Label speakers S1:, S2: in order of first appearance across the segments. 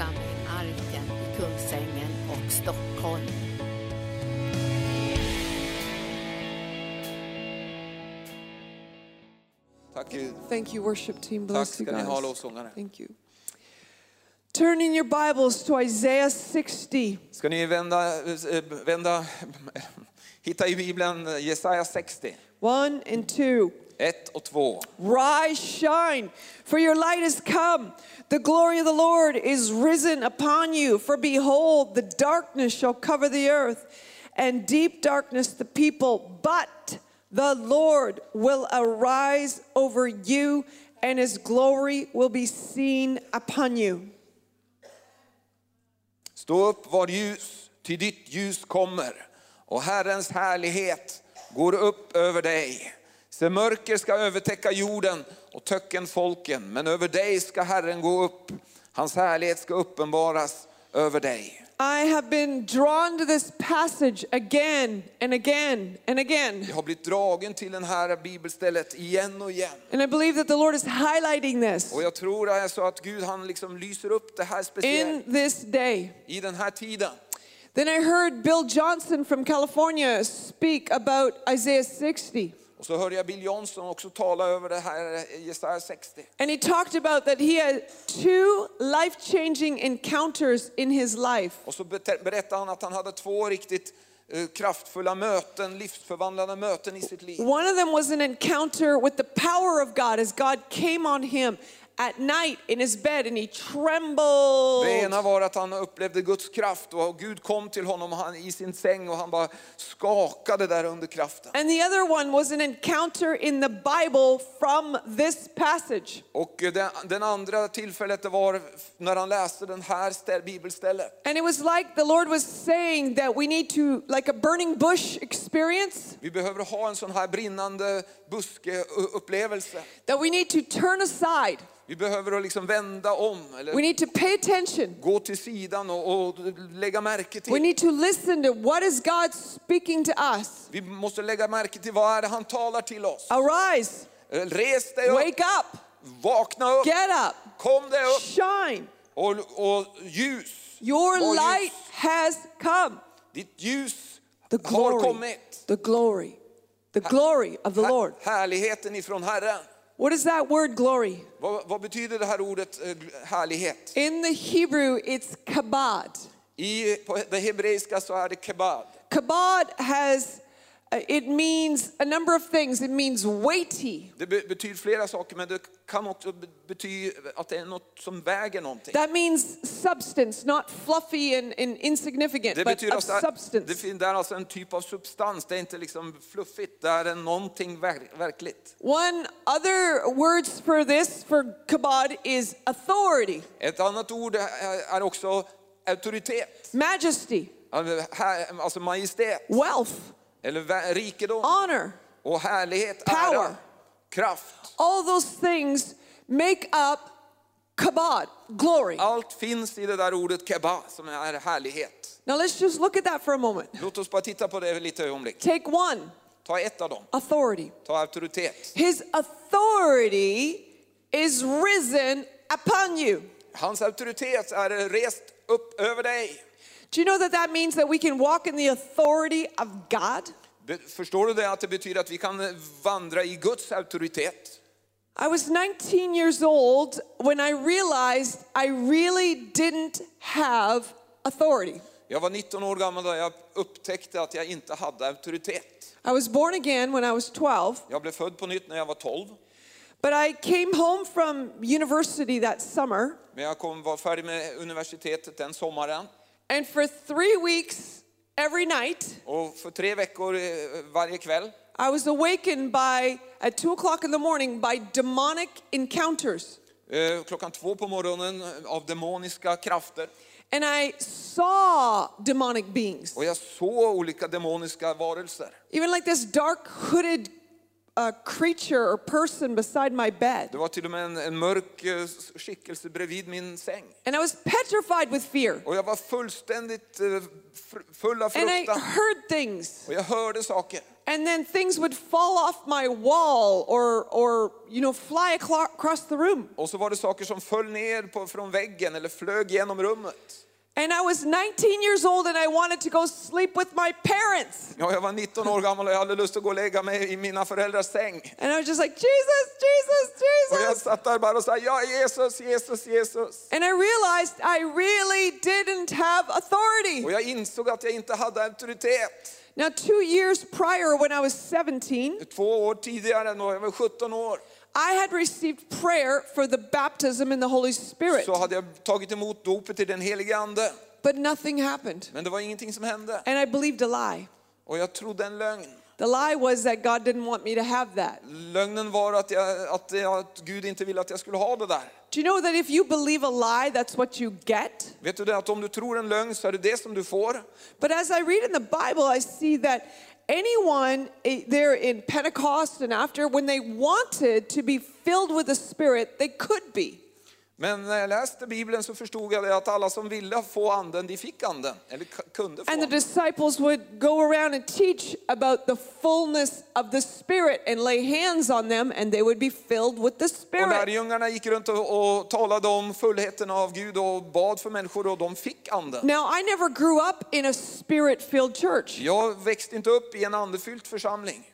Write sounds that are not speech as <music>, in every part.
S1: församling Arken i Kungsängen och Stockholm.
S2: Tack Gud.
S3: Thank you, worship team. Bless you
S2: ska ni ha
S3: guys.
S2: lovsångare.
S3: Thank you. Turn in your Bibles to Isaiah 60.
S2: Ska ni vända, eh, vända hitta i Bibeln Jesaja 60,
S3: One and two.
S2: 1 och 2.
S3: Rise, shine, for your light has come. The glory of the Lord is risen upon you. For behold, the darkness shall cover the earth, and deep darkness the people. But the Lord will arise over you, and his glory will be seen upon you.
S2: Stå upp, var ljus, ty ditt ljus kommer och Herrens härlighet går upp över dig. Se mörker ska övertäcka jorden och töcken folken, men över dig ska Herren gå upp. Hans härlighet ska uppenbaras över dig.
S3: I have been drawn to this passage again and again and again.
S2: Jag har blivit dragen till det här bibelstället igen och igen.
S3: And I believe that the Lord is highlighting this
S2: Och jag tror alltså att Gud han liksom lyser upp det här speciellt
S3: in this day.
S2: i den här tiden.
S3: Then I heard Bill Johnson from California speak about Isaiah 60.
S2: Och så hörde jag Bill Johnson också tala över det här Jesaja 60.
S3: And he talked about that he had two life changing encounters in his life.
S2: Och så berättade han att han hade två riktigt eh, kraftfulla möten, livsförvandlande möten i sitt liv.
S3: One of them was an encounter with the power of God as God came on him at night in his bed and he trembled.
S2: Det ena var att han upplevde Guds kraft och Gud kom till honom han, i sin säng och han bara skakade där under kraften.
S3: And the other one was an encounter in the Bible from this passage.
S2: Och den, den andra tillfället det var när han läste den här ställ, bibelstället.
S3: And it was like the Lord was saying that we need to, like a burning bush experience,
S2: Vi behöver ha en sån här brinnande buske-upplevelse.
S3: that we need to turn aside.
S2: Vi behöver liksom vända om
S3: We
S2: eller
S3: need to pay attention.
S2: gå till sidan och, och lägga märke
S3: We
S2: till.
S3: need to listen to what is God speaking to us.
S2: Vi måste lägga märke till vad är det han talar till oss.
S3: Arise,
S2: Eh, Res dig upp,
S3: wake up,
S2: vakna upp,
S3: get up,
S2: kom dig upp
S3: shine.
S2: och, och ljus.
S3: Your
S2: Var
S3: light
S2: ljus.
S3: has come.
S2: Ditt ljus
S3: The
S2: har
S3: glory,
S2: kommit.
S3: the glory, the glory of the Lord.
S2: Härligheten ifrån Herren.
S3: What is that word glory?
S2: Vad, vad betyder det här ordet eh, härlighet?
S3: In the Hebrew, it's kabod.
S2: I på det hebreiska så är det.
S3: Kabod has, Uh, it means a number of things. It means weighty.
S2: Det betyder flera saker men det kan också betyda att det är något som väger någonting.
S3: That means substance, not fluffy and, and insignificant,
S2: Det
S3: but
S2: betyder
S3: of
S2: alltså, det,
S3: substance.
S2: fin- det är alltså en typ av substans, det är inte liksom fluffigt, det är någonting ver, verkligt.
S3: One other words for this, for kabod, is authority,
S2: Ett annat ord är, också auktoritet,
S3: majesty,
S2: alltså majestät,
S3: wealth,
S2: eller rikedom
S3: honor.
S2: och härlighet,
S3: Power.
S2: ära, kraft.
S3: All those things make up kabod, glory.
S2: Allt finns i det där ordet kebab som är härlighet.
S3: Now let's just look at that for a moment.
S2: Låt oss bara titta på det lite ögonblick.
S3: Take one,
S2: Ta ett av dem,
S3: authority.
S2: ta auktoritet.
S3: His authority is risen upon you.
S2: Hans auktoritet är rest upp över dig.
S3: Do you know that that means that we can walk in the authority of God?
S2: Förstår du det att det betyder att vi kan vandra i Guds auktoritet?
S3: I was 19 years old when I realized I really didn't have authority.
S2: Jag var 19 år gammal då jag upptäckte att jag inte hade auktoritet.
S3: I was born again when I was 12,
S2: Jag blev född på nytt när jag var 12.
S3: but I came home from university that summer,
S2: Men jag kom, var färdig med universitetet den sommaren.
S3: And for three weeks, every night,
S2: Och för tre veckor eh, varje kväll
S3: I was awakened by, at 2 o'clock in the morning, by demonic encounters.
S2: eh, klockan två på morgonen av demoniska krafter.
S3: And I saw demonic beings,
S2: Och jag såg olika demoniska varelser.
S3: even like this dark hooded uh, creature or person beside my bed.
S2: Det var till och med en, en mörk eh, skickelse bredvid min säng.
S3: And I was petrified with fear.
S2: Och jag var fullständigt eh, fr- full av
S3: And I
S2: fruktan.
S3: heard things.
S2: Och jag hörde saker.
S3: and then things would fall off my wall or, or you know, fly aclo- across the room.
S2: Och så var det saker som föll ner på, från väggen eller flög genom rummet.
S3: And I was 19 years old and I wanted to go sleep with my parents.
S2: Ja, jag var 19 år gammal och jag hade lust att gå och lägga mig i mina föräldrars säng.
S3: And I was just like, Jesus, Jesus,
S2: Och jag
S3: Jesus.
S2: satt där bara och sa, ja Jesus, Jesus, Jesus.
S3: And I realized I really didn't have authority.
S2: Och jag insåg att jag inte hade auktoritet.
S3: Now, two years prior, when I was 17,
S2: Två år tidigare, när jag var 17 år,
S3: I had received prayer for the baptism in the Holy Spirit,
S2: så hade jag tagit emot dopet i den helige Ande.
S3: but nothing happened.
S2: Men det var ingenting som hände.
S3: And I believed a lie.
S2: Och jag trodde en lögn.
S3: The lie was that God didn't want me to have that.
S2: Lögnen var att, jag, att, jag, att Gud inte ville att jag skulle ha det där.
S3: Do you know that if you believe a lie, that's what you get?
S2: Vet du det att om du tror en lögn så är det det som du får.
S3: But as I read in the Bible, I see that anyone eh, there in Pentecost and after, when they wanted to be filled with the Spirit, they could be.
S2: Men när jag läste Bibeln så förstod jag att alla som ville få anden, de fick anden. Eller kunde få
S3: And the
S2: anden.
S3: disciples would go around and teach about the fullness of the Spirit and lay hands on them, and they would be filled with the
S2: Och
S3: Spirit.
S2: lärjungarna gick runt och, och talade om fullheten av Gud och bad för människor och de fick anden.
S3: Now, I never grew up in a spirit filled church,
S2: Jag växte inte upp i en andefylld församling.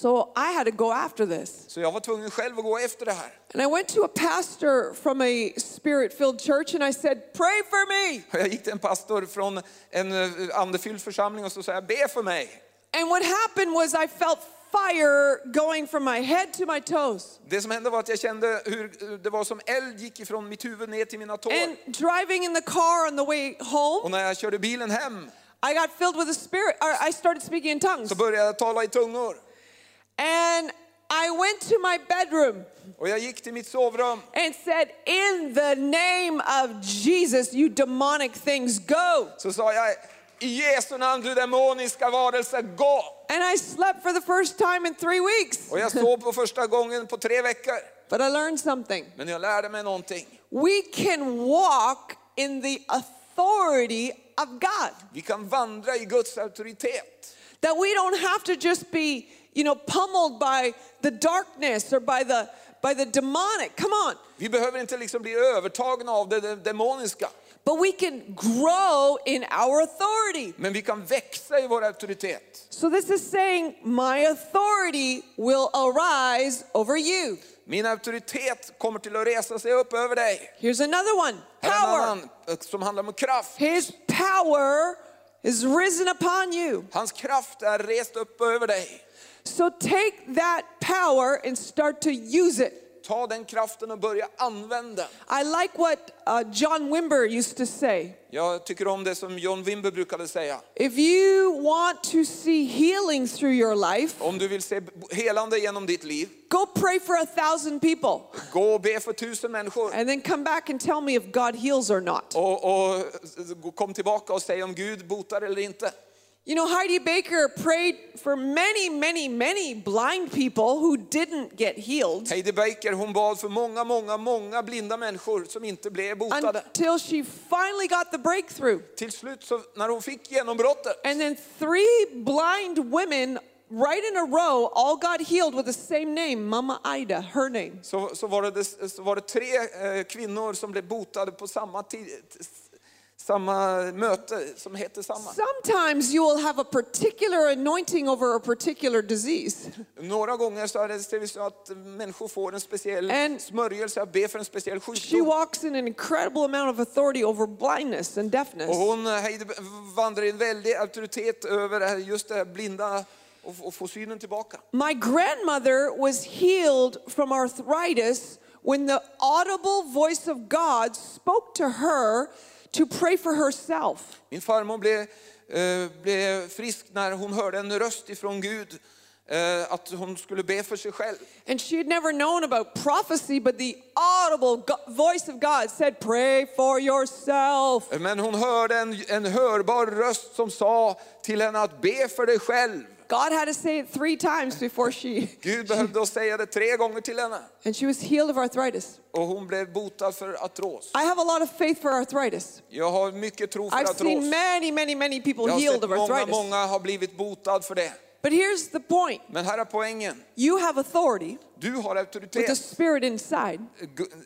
S3: So I had to go after this.
S2: Så jag var tvungen själv att gå efter det här.
S3: And I went to a pastor from a spirit filled church and I said, Pray for me.
S2: Och jag gick till en pastor från en eh, andefylld församling och så sa jag, be för mig.
S3: And what happened was I felt fire going from my head to my toes.
S2: Det som hände var att jag kände hur det var som eld gick ifrån mitt huvud ner till mina tår.
S3: And driving in the car on the way home,
S2: Och när jag körde bilen hem
S3: I got filled with the spirit, I started speaking in tongues.
S2: så började jag tala i tungor.
S3: And I went to my bedroom
S2: Och jag gick till mitt sovrum
S3: and said, In the name of Jesus, you demonic things, go.
S2: så sa jag, i Jesu namn du demoniska varelse, gå!
S3: And I slept for the first time in three weeks.
S2: Och jag sov på första gången på tre veckor. <laughs>
S3: But I learned something.
S2: Men jag lärde mig någonting.
S3: We can walk in the authority of God.
S2: Vi kan vandra i Guds auktoritet.
S3: That we don't have to just be, you know, pummeled by the darkness or by the by the demonic. Come on.
S2: Vi behöver inte liksom bli övertagna av det, det demoniska.
S3: But we can grow in our authority.
S2: Men vi kan växa i vår auktoritet.
S3: So this is saying my authority will arise over you.
S2: Min auktoritet kommer till att resa sig upp över dig.
S3: Here's another one. Power.
S2: annan eh, som handlar om kraft.
S3: His power is risen upon you.
S2: Hans kraft är rest upp över dig.
S3: So take that power and start to use it.
S2: Ta den kraften och börja använda.
S3: I like what uh, John Wimber used to say.
S2: Jag tycker om det som John Wimber brukade säga.
S3: If you want to see healing through your life,
S2: Om du vill se helande genom ditt liv,
S3: go pray for a thousand people
S2: gå och be för tusen människor.
S3: and then come back and tell me if God heals or not.
S2: Och, och kom tillbaka och säg om Gud botar eller inte.
S3: You know, Heidi Baker prayed for many, many, many blind people who didn't get healed
S2: Heidi Baker hon bad för många, många, många blinda människor som inte blev botade.
S3: until she finally got the breakthrough.
S2: Till slut så, när hon fick genombrottet
S3: And then three blind women right in a row all got healed with the same name, Mama Ida, her name.
S2: så, så, var det, så var det tre eh, kvinnor som blev botade på samma, tid, samma möte som hette samma.
S3: Sometimes you will have a particular anointing over a particular disease.
S2: Några gånger så är det ser vi så att människor får en speciell
S3: And-
S2: smörjelse att be för en speciell
S3: She
S2: sjukdom.
S3: walks in an incredible amount of authority over blindness and deafness.
S2: Och hon eh, vandrar i en väldig auktoritet över just det här blinda och, och få synen tillbaka.
S3: My grandmother was healed from arthritis when the audible voice of God spoke to her to pray for herself.
S2: Min farmor blev, eh, blev frisk när hon hörde en röst ifrån Gud eh, att hon skulle be för sig själv.
S3: And she had never known about prophecy, but the audible voice of God said, Pray for yourself.
S2: Men hon hörde en, en hörbar röst som sa till henne att be för dig själv.
S3: God had to say it three times before she. <laughs>
S2: Gud behövde säga det tre gånger till henne.
S3: And she was healed of arthritis.
S2: Och hon blev botad för artros.
S3: I have a lot of faith for arthritis.
S2: Jag har mycket tro för
S3: I've
S2: artros.
S3: seen many, many, many people
S2: Jag har
S3: healed
S2: sett
S3: of
S2: många,
S3: arthritis.
S2: många har blivit botad för det.
S3: But here's the point
S2: Men här är poängen.
S3: you have authority
S2: Du har
S3: with the Spirit inside,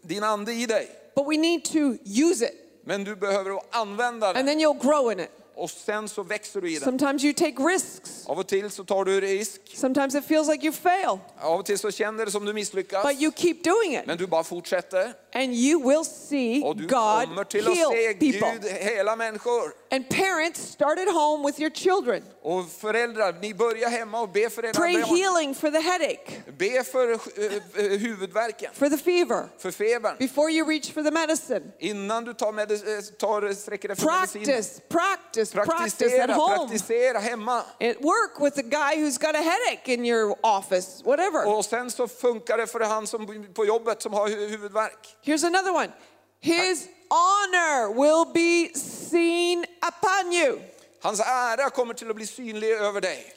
S2: din ande i dig.
S3: but we need to use it,
S2: Men du behöver använda
S3: and then you'll grow in it.
S2: Och sen så växer du i den.
S3: Sometimes you take risks,
S2: Av och till så tar du risk.
S3: sometimes it feels like you fail,
S2: Av och till så känner du som du misslyckas.
S3: but you keep doing it,
S2: Men du bara fortsätter.
S3: and you will see
S2: Och du
S3: God
S2: kommer till att se
S3: people.
S2: Gud hela människor.
S3: And parents, start at home with your children.
S2: Och föräldrar, ni börjar hemma och be för era
S3: Pray
S2: barn.
S3: healing for the headache,
S2: Be för eh, huvudvärken,
S3: for the fever,
S2: för febern.
S3: before you reach for the medicine.
S2: Innan du tar, medic- eh, tar sträcker dig för medicin.
S3: Practice, practice, practice at home.
S2: praktisera hemma.
S3: At work with the guy who's got a headache in your office, whatever.
S2: Och sen så funkar det för han som på jobbet som har hu- huvudvärk.
S3: Here's another one. His honor will be seen upon you.
S2: Hans ära kommer till att bli synlig över dig.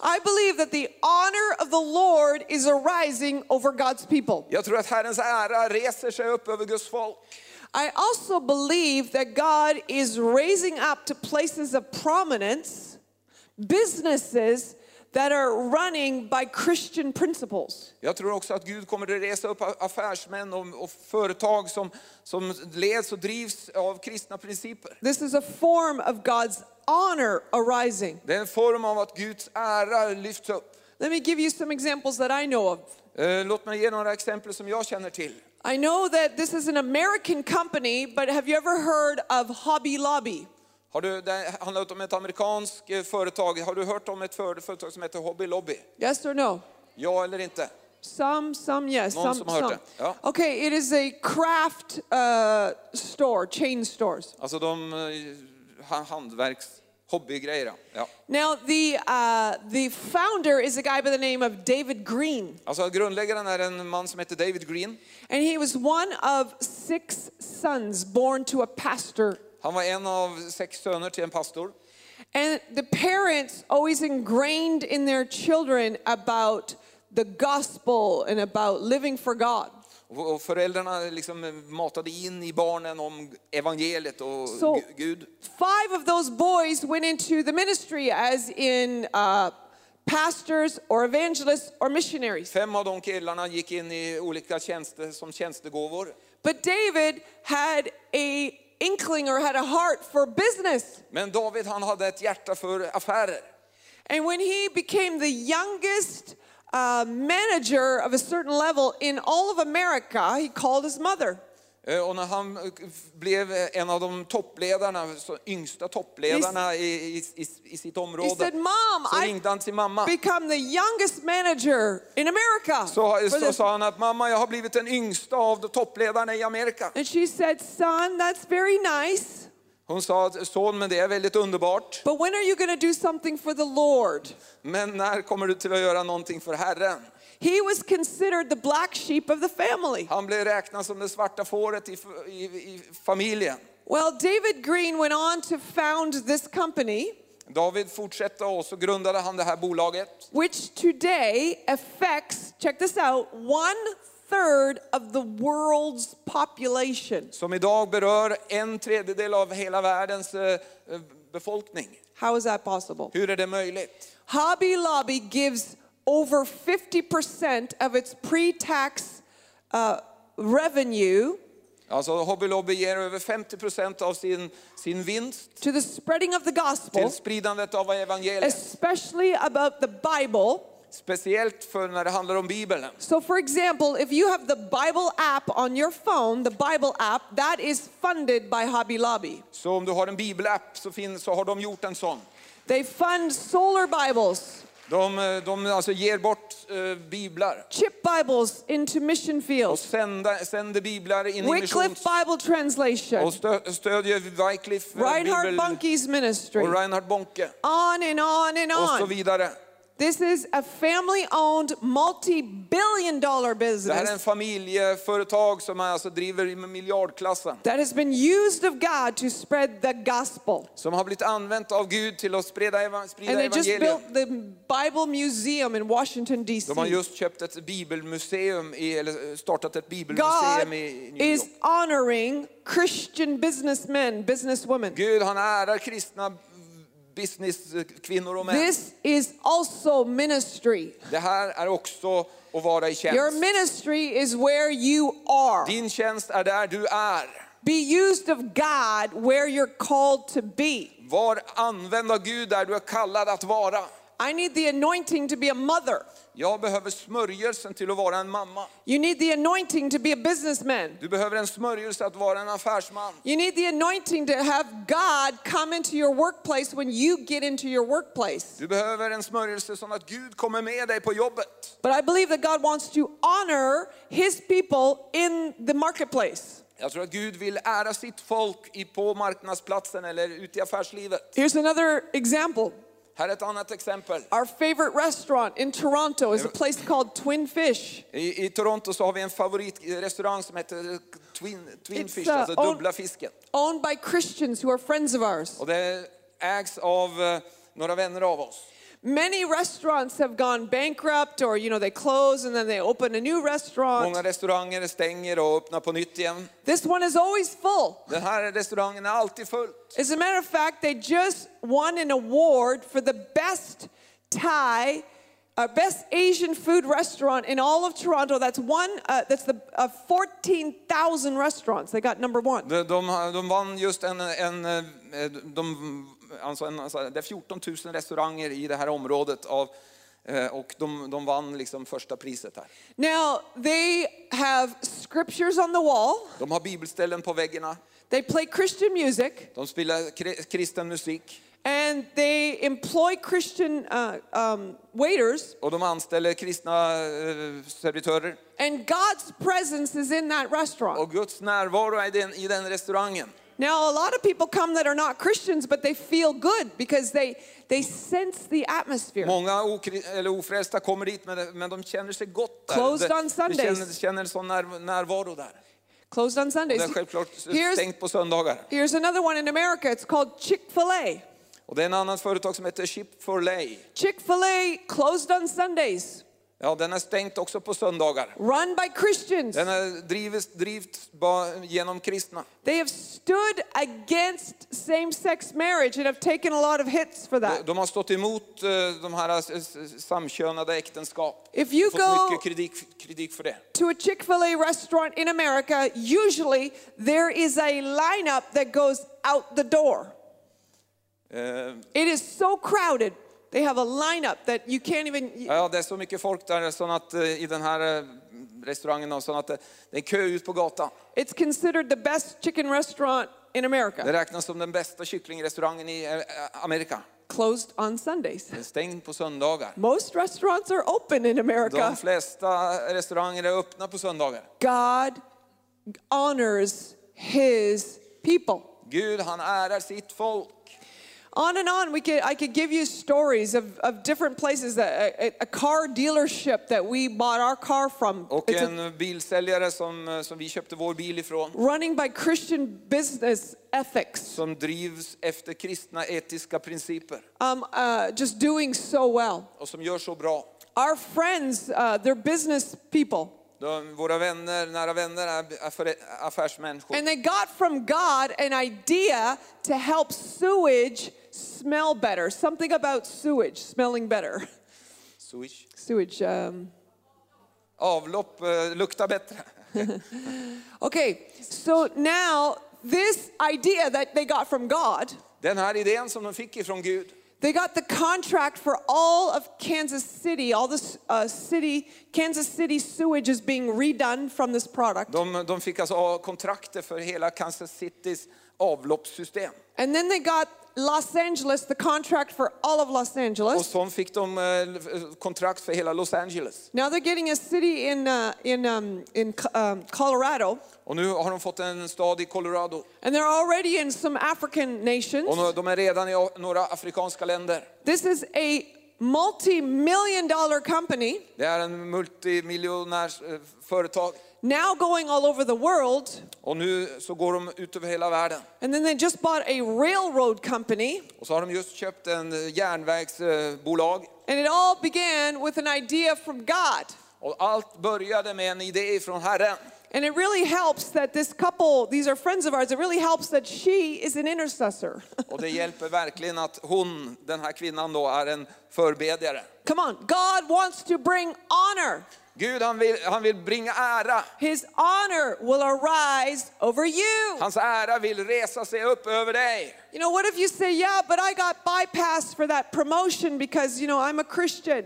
S3: I believe that the honor of the Lord is arising over God's people.
S2: Jag tror att Herrens ära reser sig upp över Guds folk.
S3: I also believe that God is raising up to places of prominence businesses that are running by Christian principles.
S2: Jag tror också att Gud kommer att resa upp affärsmän och, och företag som, som leds och drivs av kristna principer.
S3: This is a form of God's honor arising.
S2: Det är en form av att Guds ära lyfts upp.
S3: Let me give you some examples that I know of.
S2: Eh, Låt mig ge några exempel som jag känner till.
S3: I know that this is an American company, but have you ever heard of Hobby Lobby?
S2: Har du, det handlar om ett amerikanskt eh, företag. Har du hört om ett företag som heter Hobby Lobby?
S3: Yes or no?
S2: Ja eller inte?
S3: Some, some, yes,
S2: Någon
S3: some,
S2: som har hört
S3: some.
S2: det, ja.
S3: Okay, it is a craft uh, store, chain stores.
S2: Alltså de eh, ha- hantverks hobbygrejer. Ja.
S3: Now, the, uh, the founder is a guy by the name of David Green,
S2: Alltså grundläggaren är en man som heter David Green.
S3: and he was one of six sons born to a pastor.
S2: Han var en av sex söner till en pastor.
S3: And the parents always ingrained in their children about the gospel and about living for God.
S2: Och föräldrarna liksom matade in i barnen om evangeliet och Gu- Gud.
S3: Five of those boys went into the ministry as in uh, pastors or evangelists or missionaries.
S2: Fem av de killarna gick in i olika tjänster som tjänstegåvor.
S3: But David had a inkling or had a heart for business.
S2: Men David han hade ett hjärta för affärer.
S3: And when he became the youngest uh, manager of a certain level in all of America, he called his mother.
S2: Eh, Och när han eh, blev en av de toppledarna, yngsta toppledarna i, i, i, sitt område,
S3: said,
S2: så ringde han till mamma.
S3: become the youngest manager in America.
S2: Så, så
S3: this."
S2: sa han att mamma, jag har blivit den yngsta av de toppledarna i Amerika.
S3: And she said, Son, that's very nice.
S2: Hon sa, son men det är väldigt underbart.
S3: But when are you going to do something for the Lord?
S2: Men när kommer du till att göra någonting för Herren?
S3: He was considered the black sheep of the family.
S2: Han blev räknad som det svarta fåret i, i, i familjen.
S3: Well, David Green went on to found this company,
S2: David fortsatte och så grundade han det här bolaget.
S3: which today affects, check this out, one third of the world's population.
S2: Som idag berör en tredjedel av hela världens eh, eh, befolkning.
S3: How is that possible?
S2: Hur är det möjligt?
S3: Hobby Lobby gives over 50% of its pre tax uh, revenue
S2: Hobby Lobby ger över 50% av sin, sin vinst
S3: to the spreading of the gospel,
S2: spridandet av evangeliet.
S3: especially about the Bible.
S2: Speciellt för när det handlar om Bibeln.
S3: So, for example, if you have the Bible app on your phone, the Bible app, that is funded by Hobby Lobby.
S2: Så om du har en bibelapp så, finns, så har de gjort en sån.
S3: They fund solar Bibles,
S2: De, eh, de alltså ger bort eh, biblar.
S3: Chip Bibles into mission
S2: och
S3: fields,
S2: sända, sänder biblar in i
S3: Wycliffe
S2: missions
S3: Bible translation,
S2: och stö, stödjer Wycliffe eh,
S3: Reinhard
S2: bibel
S3: Bonnke's ministry,
S2: och Reinhard Bonke.
S3: On and on and
S2: och så
S3: on.
S2: vidare.
S3: This is a family owned, multi billion dollar
S2: Det här är en
S3: business
S2: familjeföretag som alltså driver i miljardklassen.
S3: that has been used of God to spread the gospel.
S2: Som har blivit använt av Gud till att sprida, eva- sprida
S3: And they just built the Bible Museum in Washington, D.C.
S2: De har just köpt ett bibelmuseum, i, eller startat ett
S3: God
S2: bibelmuseum i New
S3: is honoring Christian businessmen, businesswomen.
S2: Gud han ärar kristna businesskvinnor eh, och män.
S3: This is also ministry.
S2: Det här är också att vara i
S3: Your ministry is where you are.
S2: Din tjänst är där du är.
S3: Be used of God where you're called to be.
S2: Var använd av Gud där du är kallad att vara.
S3: I need the anointing to be a mother.
S2: Jag behöver smörjelsen till att vara en mamma.
S3: You need the anointing to be a businessman.
S2: Du behöver en smörjelse att vara en affärsman.
S3: You need the anointing to have God come into your workplace when you get into your workplace.
S2: Du behöver en smörjelse som att Gud kommer med dig på jobbet.
S3: But I believe that God wants to honor his people in the marketplace.
S2: Jag tror att Gud vill ära sitt folk på marknadsplatsen eller ute i affärslivet.
S3: Here's another example.
S2: Här är ett annat exempel.
S3: Our favorite restaurant in Toronto is a place called Twin Fish.
S2: I, I Toronto så har vi en favoritrestaurang som heter Twin, Twin
S3: It's,
S2: Fish,
S3: uh,
S2: alltså
S3: own-
S2: dubbla fisken.
S3: Owned by Christians who are friends of ours.
S2: Och det ägs av eh, några vänner av oss.
S3: Many restaurants have gone bankrupt or you know they close and then they open a new restaurant.
S2: Många restauranger stänger och öppnar på nytt igen.
S3: This one is always full.
S2: Den här restaurangen är alltid full.
S3: As a matter of fact, they just won an award for the best Thai, uh, best Asian food restaurant in all of Toronto. That's one. Uh, that's the uh, fourteen thousand restaurants. They got number one.
S2: De, de, de vann just en, en, eh, de, alltså en alltså det är 14 000 restauranger i det här området av, eh, och de, de vann liksom första priset här.
S3: Now they have scriptures on the wall.
S2: De har bibelställen på väggarna,
S3: They play Christian music,
S2: de spelar kri- kristen musik
S3: and they employ Christian uh, um, waiters.
S2: och de anställer kristna eh, servitörer.
S3: And God's presence is in that restaurant.
S2: Och Guds närvaro är den, i den restaurangen.
S3: Now, a lot of people come that are not Christians, but they feel good because they, they sense the atmosphere.
S2: Många eller ofrälsta kommer dit men, men de känner sig gott där.
S3: Closed
S2: de,
S3: on
S2: de
S3: Sundays.
S2: känner, känner en sån när, närvaro där.
S3: Closed on Sundays.
S2: det är självklart
S3: Here's,
S2: stängt på söndagar.
S3: here's another one in America. It's called Chick fil A.
S2: Och det är en annan företag som heter Chip for Lay.
S3: Chick fil A closed on Sundays,
S2: Ja, den är stängt också på söndagar.
S3: run by Christians.
S2: Den är drivs, drivs genom kristna.
S3: They have stood against same sex marriage and have taken a lot of hits for
S2: De,
S3: that.
S2: de har stått emot eh, de här eh, samkönade äktenskap.
S3: If you
S2: Fått
S3: go-
S2: mycket kritik, kritik för det.
S3: To a Chick fil A restaurant in America, usually there is a lineup that goes out the door.
S2: Eh,
S3: It is so crowded. They have a lineup that you can't even.
S2: Ja, det är så mycket folk där så att, eh, i den här eh, restaurangen och så att det, det är kö ut på gatan.
S3: It's considered the best chicken restaurant in America.
S2: Det räknas som den bästa kycklingrestaurangen i eh, Amerika.
S3: Closed on Sundays.
S2: Stängd på söndagar.
S3: Most restaurants are open in America.
S2: De flesta restauranger är öppna på söndagar.
S3: God honors his people.
S2: Gud han ärar sitt folk.
S3: On and on, we could, I could give you stories of, of different places. A, a, a car dealership that we bought our car from.
S2: Och
S3: It's a-
S2: bilsäljare som, eh, som vi köpte vår bil ifrån.
S3: running by Christian business ethics.
S2: Som drivs efter kristna etiska principer.
S3: Um, uh, just doing so well.
S2: Och som gör så bra.
S3: Our friends, uh, they're business people.
S2: De, våra vänner, nära vänner är affärsmänniskor.
S3: And they got from God an idea to help sewage smell better. Something about sewage smelling better.
S2: Sewage?
S3: Sewage. Um,
S2: Avlopp eh, luktar bättre. <laughs>
S3: okay, so now this idea that they got from God,
S2: Den här idén som de fick ifrån Gud.
S3: they got the contract for all of Kansas City. All this uh, city, Kansas City sewage is being redone from this product.
S2: De, de fick alltså kontrakter för hela Kansas Citys avloppssystem.
S3: And then they got Los Angeles, the contract for all of Los Angeles.
S2: Och
S3: Angeles.
S2: så fick de eh, kontrakt för hela Los Angeles.
S3: Now they're getting a city in, uh, in, um, in um, Colorado,
S2: Och nu har de fått en stad i Colorado.
S3: and they're already in some African nations.
S2: Och de är redan i några afrikanska länder.
S3: This is a multi million dollar company
S2: Det är en multimiljonärs eh, företag.
S3: Now going all over the world.
S2: Och nu så går de ut över hela världen.
S3: And then they just bought a railroad company.
S2: Och så har de just köpt en eh, järnvägsbolag.
S3: And it all began with an idea from God.
S2: Och allt började med en idé från Herren.
S3: And it really helps that this couple, these are friends of ours, it really helps that she is an intercessor. <laughs>
S2: Och det hjälper verkligen att hon, den här kvinnan då, är en förbedjare.
S3: Come on, God wants to bring honor.
S2: Gud han vill, han vill bringa ära.
S3: His honor will arise over you.
S2: Hans ära vill resa sig upp över dig.
S3: You know, what if you say, yeah, but I got bypassed for that promotion because, you know, I'm a Christian?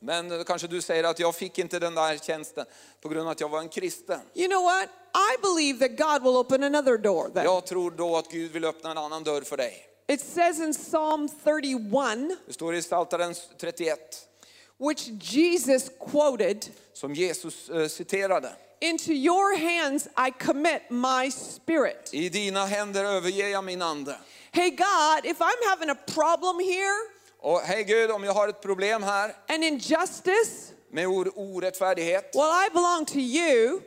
S2: Men då kanske du säger att jag fick inte den där tjänsten på grund av att jag var en kristen.
S3: You know what? I believe that God will open another door then.
S2: Jag tror då att Gud vill öppna en annan dörr för dig.
S3: It says in Psalm 31,
S2: Det står i Psaltaren 31
S3: which Jesus quoted,
S2: som Jesus eh, citerade.
S3: Into your hands I commit my spirit.
S2: I dina händer överger jag min ande.
S3: Hey, God, if I'm having a problem here,
S2: Och hej Gud, om jag har ett problem här
S3: an injustice,
S2: med or- orättfärdighet
S3: well, I belong to you.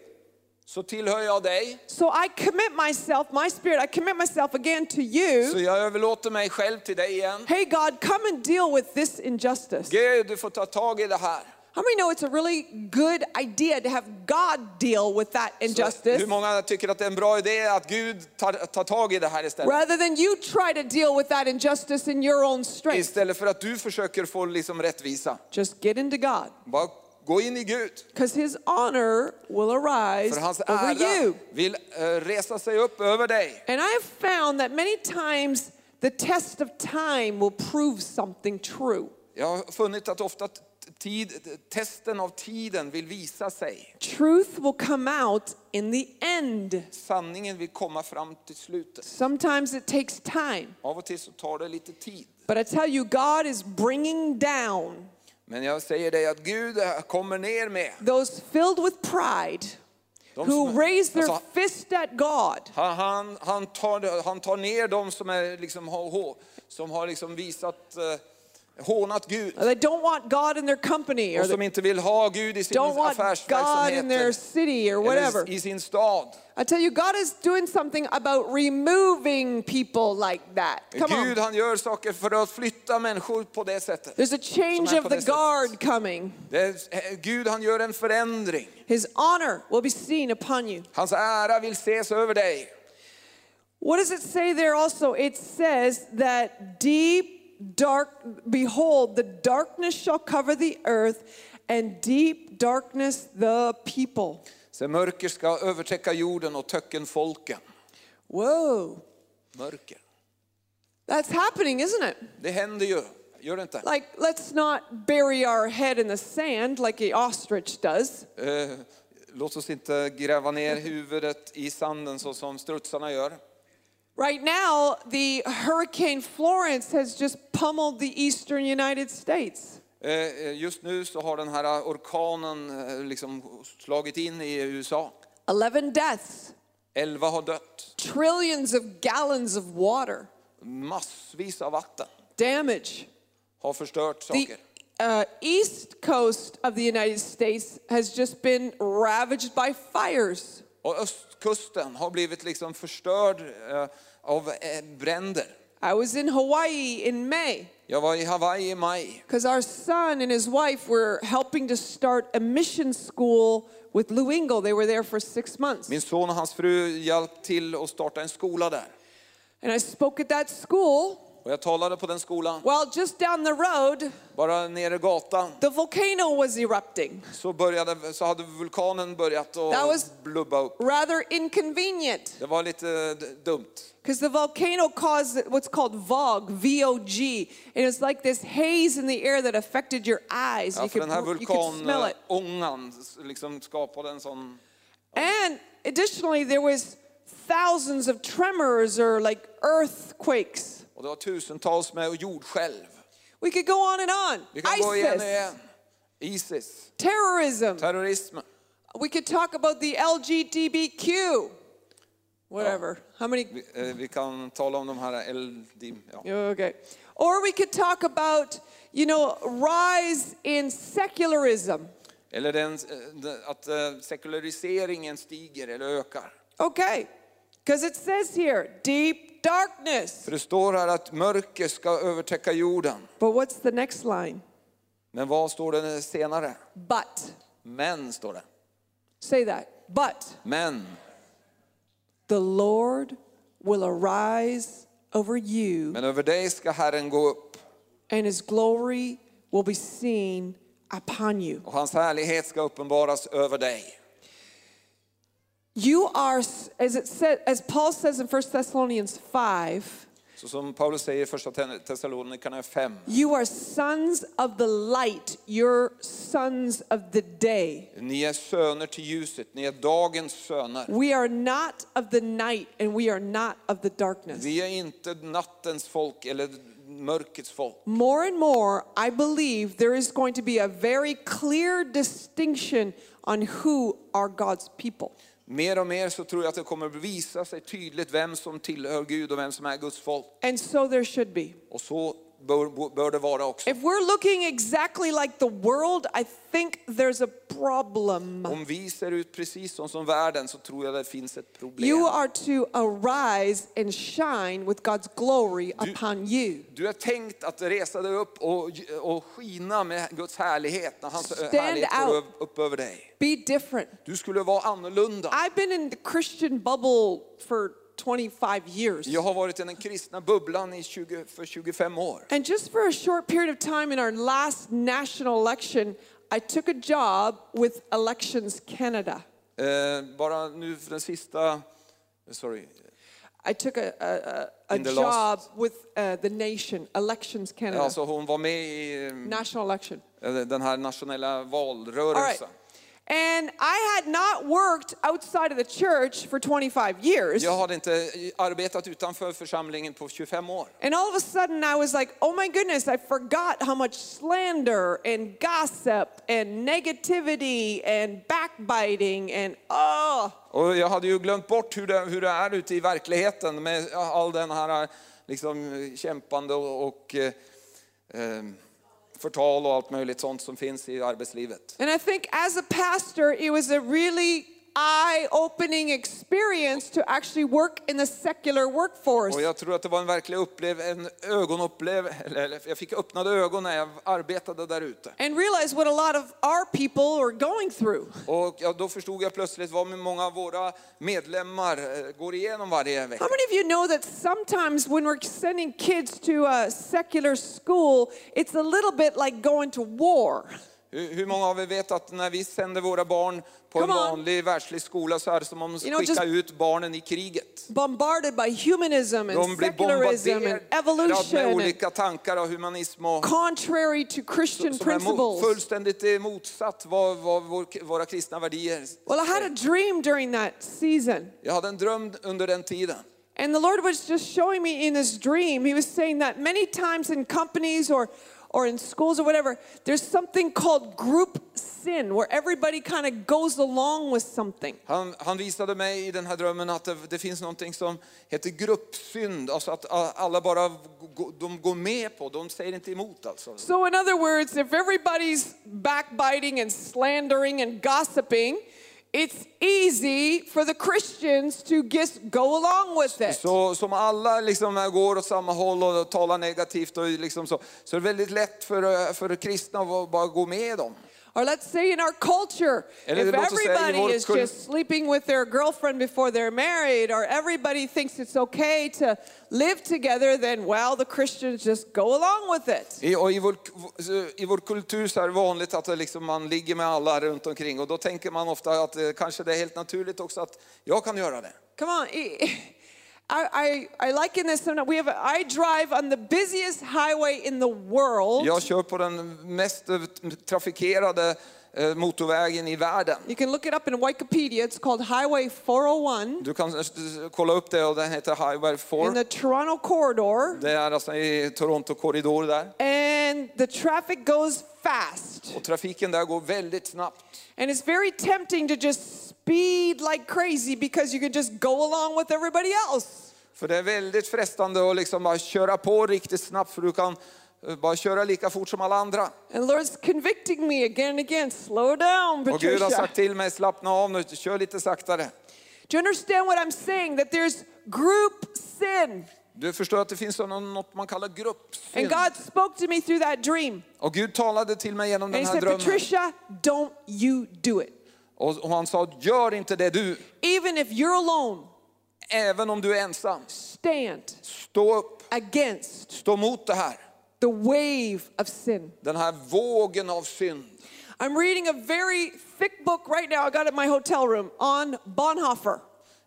S2: så tillhör jag dig.
S3: So I commit myself, my spirit, I commit myself again to
S2: Så
S3: you.
S2: jag överlåter mig själv till dig igen.
S3: Hey, God, come and deal with this injustice.
S2: Gud, du får ta tag i det här.
S3: How many know it's a really good idea to have God deal with that
S2: Så
S3: injustice
S2: hur många tycker att det är en bra idé att Gud tar, tar tag i det här istället?
S3: rather than you try to deal with that injustice in your own strength?
S2: Istället för att du försöker få liksom rättvisa.
S3: Just get into God
S2: Bara gå in i Gud.
S3: because His honor will arise
S2: För hans
S3: over
S2: ära
S3: you.
S2: vill eh, resa sig upp över dig.
S3: And I have found that many times the test of time will prove something true.
S2: Jag har funnit att ofta tid, testen av tiden vill visa sig.
S3: Truth will come out in the end.
S2: Sanningen vill komma fram till slutet.
S3: Sometimes it takes time.
S2: Av och till så tar det lite tid.
S3: But I tell you, God is bringing down
S2: Men jag säger dig att Gud kommer ner med.
S3: those filled with pride
S2: De
S3: who raise their
S2: alltså,
S3: fist at God.
S2: han, han, han, tar, han tar ner de som, är liksom, som har liksom visat, eh, hånat Gud.
S3: They don't want God in their company or
S2: Och som
S3: they
S2: inte vill ha Gud i sin
S3: don't want God in their city or whatever.
S2: i sin stad.
S3: I tell you, God is doing something about removing people like that. Come
S2: Gud
S3: on.
S2: han gör saker för att flytta människor på det sättet.
S3: There's a change of the guard coming.
S2: Det är, eh, Gud han gör en förändring.
S3: His honor will be seen upon you.
S2: Hans ära vill ses över dig.
S3: What does it say there also? It says that deep, dark, behold, the darkness shall cover the earth, and deep darkness the people.
S2: Så mörker ska övertäcka jorden och töcken folken.
S3: Whoa,
S2: Mörker.
S3: that's happening, isn't it?
S2: Det händer ju, gör det inte?
S3: Like, let's not bury our head in the sand like the ostrich does.
S2: Eh, låt oss inte gräva ner huvudet i sanden så som strutsarna gör.
S3: Right now, the Hurricane Florence has just pummeled the eastern United States.
S2: Eh, Just nu så har den här orkanen eh, liksom slagit in i USA.
S3: 11 deaths,
S2: Elva har dött.
S3: trillions of gallons of water,
S2: Massvis av vatten
S3: damage.
S2: har förstört
S3: The uh, east coast of the United States has just been ravaged by fires.
S2: Och östkusten har blivit liksom förstörd eh, av eh, bränder.
S3: I was in Hawaii in May
S2: Jag var i Hawaii i maj.
S3: because our son and his wife were helping to start a mission school with Lou Engle. They were there for six months.
S2: Min son och hans fru hjälpte till att starta en skola där.
S3: And I spoke at that school.
S2: Och jag talade på den skolan.
S3: Well, just down the road,
S2: Bara nere gatan
S3: the volcano was erupting.
S2: så, började, så hade vulkanen börjat
S3: That
S2: att
S3: was-
S2: blubba upp.
S3: Rather inconvenient
S2: Det var lite dumt.
S3: because the volcano caused what's called VOG, V-O-G, and it's like this haze in the air that affected your eyes.
S2: Ja,
S3: you, could,
S2: den här
S3: you could smell it.
S2: liksom skapade en sån...
S3: And additionally, there was thousands of tremors or like earthquakes.
S2: Och det var tusentals med jordskälv.
S3: We could go on and on.
S2: Vi kan gå igen och
S3: ISIS,
S2: igen. Isis,
S3: terrorism.
S2: terrorism.
S3: We could talk about the LGBTQ. Whatever. How many?
S2: Vi, eh, vi kan tala om de här LD... Ja.
S3: Okay. Or we could talk about, you know, rise in secularism.
S2: Eller den, eh, att eh, sekulariseringen stiger eller ökar.
S3: Okay. Because it says here, deep darkness.
S2: För det står här att mörker ska övertäcka jorden.
S3: But what's the next line?
S2: Men vad står det senare?
S3: But.
S2: Men står det.
S3: Say that. But
S2: Men
S3: the Lord will arise over you,
S2: Men över dig ska Herren gå upp
S3: and his glory will be seen upon you.
S2: och hans härlighet ska uppenbaras över dig.
S3: You are, as it said, as Paul says in 1 Thessalonians 5,
S2: Så som Paulus säger i första Thessalonikerna 5.
S3: you are sons of the light, you're sons of the day.
S2: Ni är söner till ljuset, ni är dagens söner.
S3: We are not of the night and we are not of the darkness.
S2: Vi är inte nattens folk eller mörkrets folk.
S3: More and more, I believe there is going to be a very clear distinction on who are God's people.
S2: Mer och mer så tror jag att det kommer visa sig tydligt vem som tillhör Gud och vem som är Guds folk.
S3: And so there should be.
S2: Och så bör, bör det vara också.
S3: If we're looking exactly like the world, I think there's a problem.
S2: Om vi ser ut precis som, som världen så tror jag det finns ett problem.
S3: You are to arise and shine with God's glory upon you.
S2: Du är tänkt att resa dig upp och, och skina med Guds härlighet när hans
S3: Stand
S2: härlighet går upp över dig.
S3: Be different.
S2: Du skulle vara annorlunda.
S3: I've been in the Christian bubble for 25 years.
S2: Jag har varit i den kristna bubblan i 20, för 25 år.
S3: And just for a short period of time in our last national election, I took a job with Elections Canada.
S2: Eh, bara nu för den sista, sorry,
S3: I took a, a, a, a
S2: In the
S3: job
S2: last-
S3: with uh, the nation, Elections Canada,
S2: alltså hon var med i
S3: national election.
S2: eh, den här nationella
S3: All right.
S2: valrörelsen.
S3: And I had not worked outside of the church for 25 years.
S2: Jag hade inte arbetat utanför församlingen på 25 år.
S3: And all of a sudden, I was like, oh my goodness, I forgot how much slander and gossip and negativity and backbiting and oh.
S2: Och jag hade ju glömt bort hur det, hur det är ute i verkligheten med all den här liksom, kämpande och, och eh, eh, förtal och allt möjligt sånt som finns i arbetslivet.
S3: And I think as a pastor, it was a really eye opening experience to actually work in the secular workforce.
S2: Och jag tror att det var en verklig upplev, en ögonupplev, eller jag fick öppnade ögon när jag arbetade där ute.
S3: And realize what a lot of our people are going through.
S2: Och ja, då förstod jag plötsligt vad många av våra medlemmar eh, går igenom varje vecka.
S3: How many of you know that sometimes when we're sending kids to a secular school, it's a little bit like going to war?
S2: Hur, hur många av er vet att när vi sänder våra barn på en
S3: Come on.
S2: vanlig världslig skola så är det som om
S3: You know,
S2: skickar
S3: just-
S2: ut barnen i kriget.
S3: Bombarded by humanism and
S2: De blir
S3: secularism and
S2: bombarderade med
S3: evolution and
S2: olika tankar av humanism och
S3: contrary to Christian
S2: som är mo-
S3: principles.
S2: fullständigt eh, motsatt vad, vad vår, våra kristna värderingar
S3: Well, I had a dream during that season.
S2: Jag hade en dröm under den tiden.
S3: And the Lord was just showing me in this dream, He was saying that many times in companies or, or in schools or whatever, there's something called group sin where everybody kind of goes along with something.
S2: Han, han visade mig i den här drömmen att det, det finns någonting som heter gruppsynd. Alltså att alla bara de går med på, de säger inte emot alltså.
S3: So, in other words, if everybody's backbiting and slandering and gossiping, it's easy for the Christians to just go along with it.
S2: Så som alla liksom går åt samma håll och talar negativt och liksom så, så är det väldigt lätt för, eh, för kristna att bara gå med dem.
S3: Or let's say in our culture,
S2: Eller
S3: if
S2: låt oss säga i
S3: everybody is just sleeping with their girlfriend before they're married, or everybody thinks it's okay to live together, then well, the Christians just go along with it.
S2: I, och i, vår, I vår kultur så är det vanligt att det liksom man ligger med alla runt omkring och då tänker man ofta att eh, kanske det är helt naturligt också att jag kan göra det.
S3: Come on. I, I, I liken this sometimes. We have I drive on the busiest highway in the world.
S2: Jag kör på den mest eh, trafikerade motorvägen i världen.
S3: You can look it up in Wikipedia. It's called Highway 401
S2: Du kan eh, kolla upp det och den heter Highway
S3: in the Toronto corridor.
S2: Det är alltså i Toronto korridor där.
S3: And the traffic goes fast.
S2: Och trafiken där går väldigt snabbt.
S3: And it's very tempting to just speed like crazy because you can just go along with everybody else.
S2: För det är väldigt frestande att liksom bara köra på riktigt snabbt för du kan eh, bara köra lika fort som alla andra.
S3: And Lord's convicting me again and again. Slow down,
S2: Och Gud har
S3: Patricia.
S2: sagt till mig, slappna av nu, kör lite saktare.
S3: Do you understand what I'm saying? That there's group sin.
S2: Du förstår att det finns något man kallar
S3: And
S2: gruppsynd.
S3: God spoke to me through that dream.
S2: Och Gud talade till mig genom
S3: And
S2: den här
S3: said,
S2: drömmen.
S3: Patricia, don't you do it.
S2: Och han sa, gör inte det du,
S3: Even if you're alone,
S2: även om du är ensam.
S3: stand
S2: Stå upp,
S3: against
S2: stå mot det här.
S3: The wave of sin.
S2: Den här vågen av synd.
S3: I'm reading a very thick book right now. I got it in my hotel room on Bonhoeffer.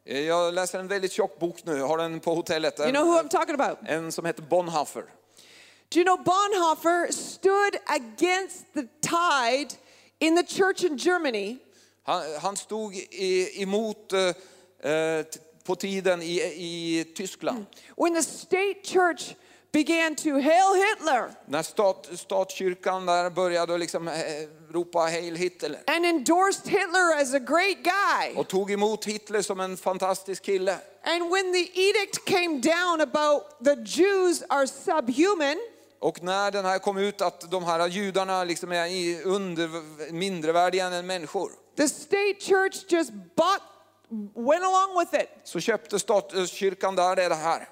S2: Eh, Jag läser en väldigt tjock bok nu, jag har den på hotellet.
S3: You know who I'm talking about?
S2: En som heter Bonhoeffer.
S3: Do you know Bonhoeffer stood against the tide in the church in Germany
S2: Han, han stod i, emot eh, på tiden i, i Tyskland.
S3: when the state church began to hail Hitler
S2: När stat, statskyrkan där började liksom, eh, ropa Heil Hitler.
S3: and endorsed Hitler as a great guy.
S2: Och tog emot Hitler som en fantastisk kille.
S3: And when the edict came down about the Jews are subhuman,
S2: Och när den här kom ut att de här judarna liksom är under, mindrevärdiga än människor.
S3: the state church just bought, went along with it.
S2: Så köpte statskyrkan där det här.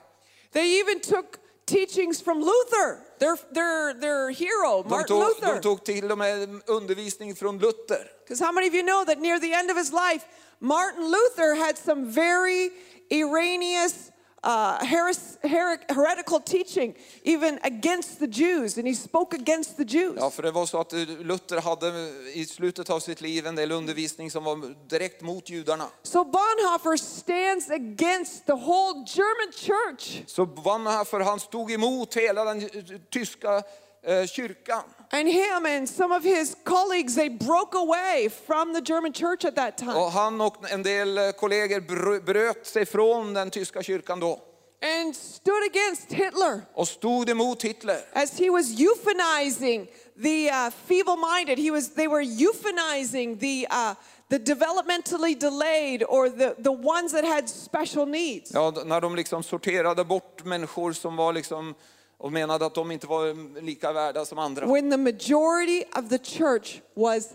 S3: They even took teachings from Luther, their, their, their hero,
S2: De
S3: Martin
S2: tog,
S3: Luther.
S2: de tog till och med undervisning från Luther.
S3: Because how many of you know that near the end of his life, Martin Luther had some very erroneous, uh, heres- her- heretical teaching, even against the Jews, and he spoke against the Jews.
S2: Ja, för det var så att Luther hade i slutet av sitt liv en del undervisning som var direkt mot judarna.
S3: So Bonhoeffer stands against the whole German church.
S2: Så Bonhoeffer han stod emot hela den tyska eh, kyrkan.
S3: And him and some of his colleagues, they broke away from the German church at that time
S2: Och han och en del eh, kollegor bröt sig från den tyska kyrkan då.
S3: and stood against Hitler
S2: Och stod emot Hitler.
S3: as he was euphanizing the uh, feeble-minded. He was, they were euphanizing the, uh, the developmentally delayed or the, the ones that had special needs.
S2: Ja, när de liksom sorterade bort människor som var liksom och menade att de inte var lika värda som andra.
S3: When the majority of the church was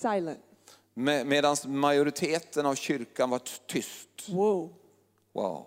S3: silent.
S2: Medan majoriteten av kyrkan var tyst.
S3: Whoa.
S2: Wow.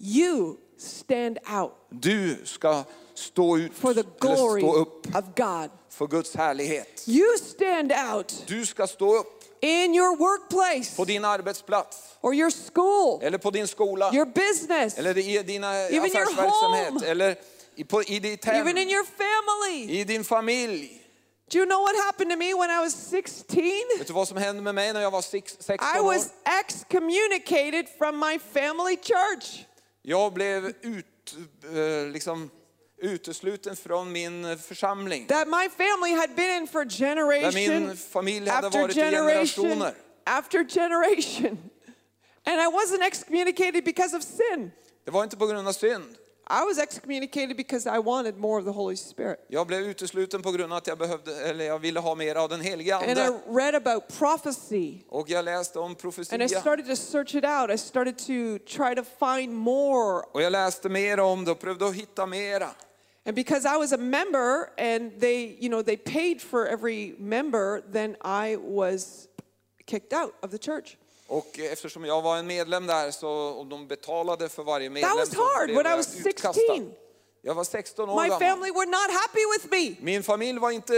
S3: You stand out
S2: Du ska stå ut,
S3: for the glory
S2: stå upp
S3: of God.
S2: för Guds härlighet.
S3: You stand out
S2: Du ska stå upp
S3: in your workplace
S2: på din arbetsplats,
S3: or your school,
S2: eller på din skola,
S3: your business,
S2: eller i din
S3: Even
S2: affärsverksamhet, eller i, på, i ditt hem,
S3: even in your family.
S2: i din familj.
S3: Do you know what happened to me when I was 16?
S2: Vet du vad som hände med mig när jag var sex- 16
S3: I
S2: år?
S3: was excommunicated from my family church.
S2: Jag blev ut, eh, liksom, utesluten från min församling.
S3: that my family had been in for
S2: Där
S3: generation
S2: min familj hade varit i
S3: generation
S2: generationer.
S3: after generation. And I wasn't excommunicated because of sin.
S2: Det var inte på grund av synd.
S3: I was excommunicated because I wanted more of the Holy Spirit.
S2: Jag blev utesluten på grund av att jag, behövde, eller jag ville ha mer av den heliga
S3: And
S2: Ande.
S3: I read about prophecy.
S2: Och jag läste om
S3: And I
S2: profetia.
S3: started to search it out. I started to try to find more.
S2: Och jag läste mer om det och prövade att hitta mera.
S3: And because I was a member and they, you know, they paid for every member, then I was kicked out of the church.
S2: Och eftersom jag var en medlem där så, och de betalade för varje medlem
S3: was
S2: så
S3: hard when I was
S2: utkastad.
S3: 16.
S2: Jag var 16 år
S3: My family were not happy with me.
S2: Min familj var inte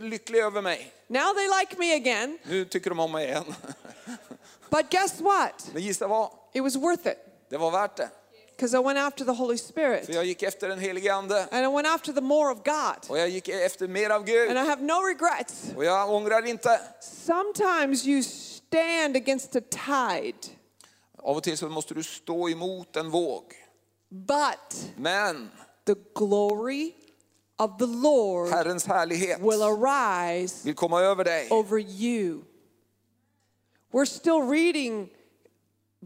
S2: lycklig över mig.
S3: Now they like me again.
S2: Nu tycker de om mig igen. <laughs>
S3: But guess what?
S2: Men gissa vad?
S3: It was worth it
S2: Det var värt det.
S3: because I went after the Holy Spirit
S2: För jag gick efter den helige Ande.
S3: and I went after the more of God.
S2: Och jag gick efter mer av Gud.
S3: And I have no regrets.
S2: Och jag ångrar inte.
S3: Sometimes you stand against a tide,
S2: Av och till så måste du stå emot en våg.
S3: but
S2: Men
S3: the glory of the Lord
S2: Herrens härlighet
S3: will arise
S2: vill komma över dig.
S3: over you. We're still reading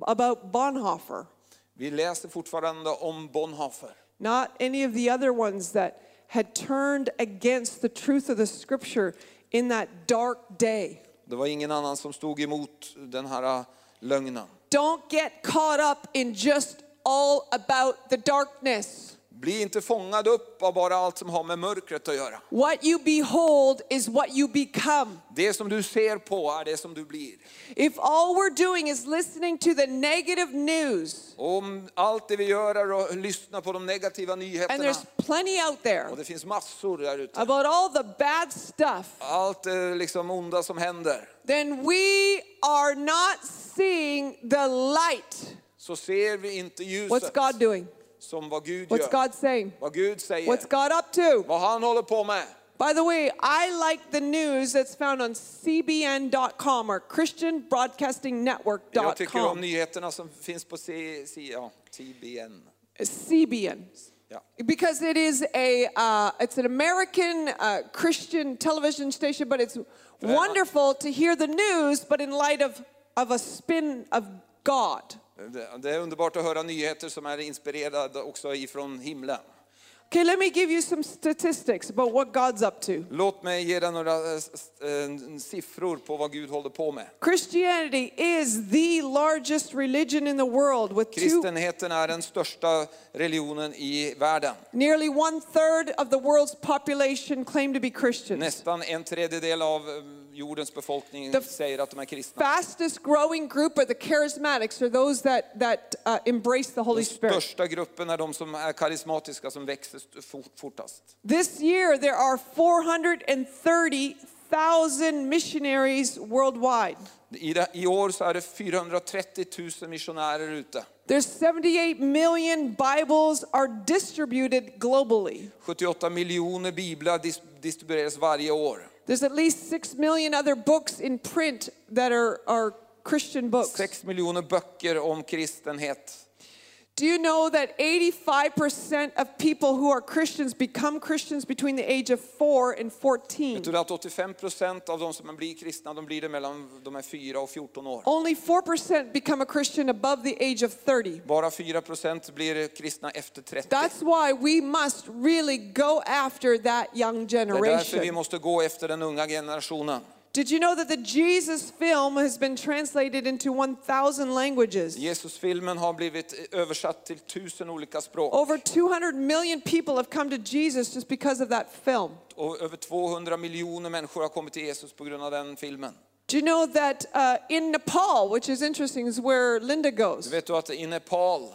S3: about Bonhoeffer,
S2: Vi läser fortfarande om Bonhoeffer.
S3: not any of the other ones that had turned against the truth of the scripture in that dark day.
S2: Det var ingen annan som stod emot den här äh, lögnen.
S3: Don't get caught up in just all about the darkness.
S2: Bli inte fångad upp av bara allt som har med mörkret att göra.
S3: What you behold is what you become.
S2: Det som du ser på är det som du blir.
S3: If all we're doing is listening to the negative news,
S2: om allt det vi gör är att lyssna på de negativa
S3: and
S2: nyheterna,
S3: there's plenty out there
S2: och det finns massor där ute,
S3: about all the bad stuff,
S2: allt det liksom onda som händer,
S3: then we are not seeing the light.
S2: så ser vi inte
S3: What's
S2: ljuset
S3: God doing?
S2: Som vad Gud
S3: What's
S2: gör.
S3: God saying?
S2: Vad Gud säger,
S3: What's God up to?
S2: vad han håller på med.
S3: By the way, I like the news that's found on cbn.com or
S2: Jag tycker om nyheterna som finns på C, C, ja, TBN.
S3: CBN.
S2: Ja.
S3: Because it is a, uh, it's an American uh, Christian television station, but it's wonderful to hear the news, but in light of, of a spin of God.
S2: Det, är underbart att höra nyheter som är inspirerade också ifrån himlen.
S3: Okay, let me give you some statistics about what God's up to.
S2: Låt mig ge dig några eh, eh, siffror på vad Gud håller på med.
S3: Christianity is the largest religion in the world with
S2: Kristenheten är den största religionen i världen.
S3: nearly one third of the world's population claim to be Christians.
S2: Nästan en tredjedel av eh, jordens befolkning
S3: The
S2: säger att de är kristna.
S3: Fastest growing group are the charismatics, or those that, that uh, embrace the Holy
S2: Den
S3: Spirit.
S2: största gruppen är de som är karismatiska, som växer st- fortast.
S3: This year, there are 430,000 missionaries worldwide.
S2: I, det, I år så är det 430 000 missionärer ute.
S3: There's 78 million Bibles are distributed globally.
S2: 78 miljoner biblar distribueras varje år.
S3: There's at least 6 million other books in print that are, are Christian books.
S2: 6 miljoner böcker om kristenhet.
S3: Do you know that 85% of people who are Christians become Christians between the age of 4 and 14?
S2: Vet du att 85 procent av de som blir kristna, de blir det mellan de är 4 och 14 år.
S3: Only 4% become a Christian above the age of 30.
S2: Bara 4 procent blir kristna efter 30.
S3: That's why we must really go after that young
S2: Det är därför vi
S3: generation.
S2: måste gå efter den unga generationen.
S3: Did you know that the Jesus film has been translated into 1,000 languages?
S2: Jesusfilmen har blivit översatt till tusen olika språk.
S3: Over 200 million people have come to Jesus just because of that film.
S2: Och över 200 miljoner människor har kommit till Jesus på grund av den filmen.
S3: Do you know that uh, in Nepal, which is interesting, is where Linda goes,
S2: Vet du att i Nepal,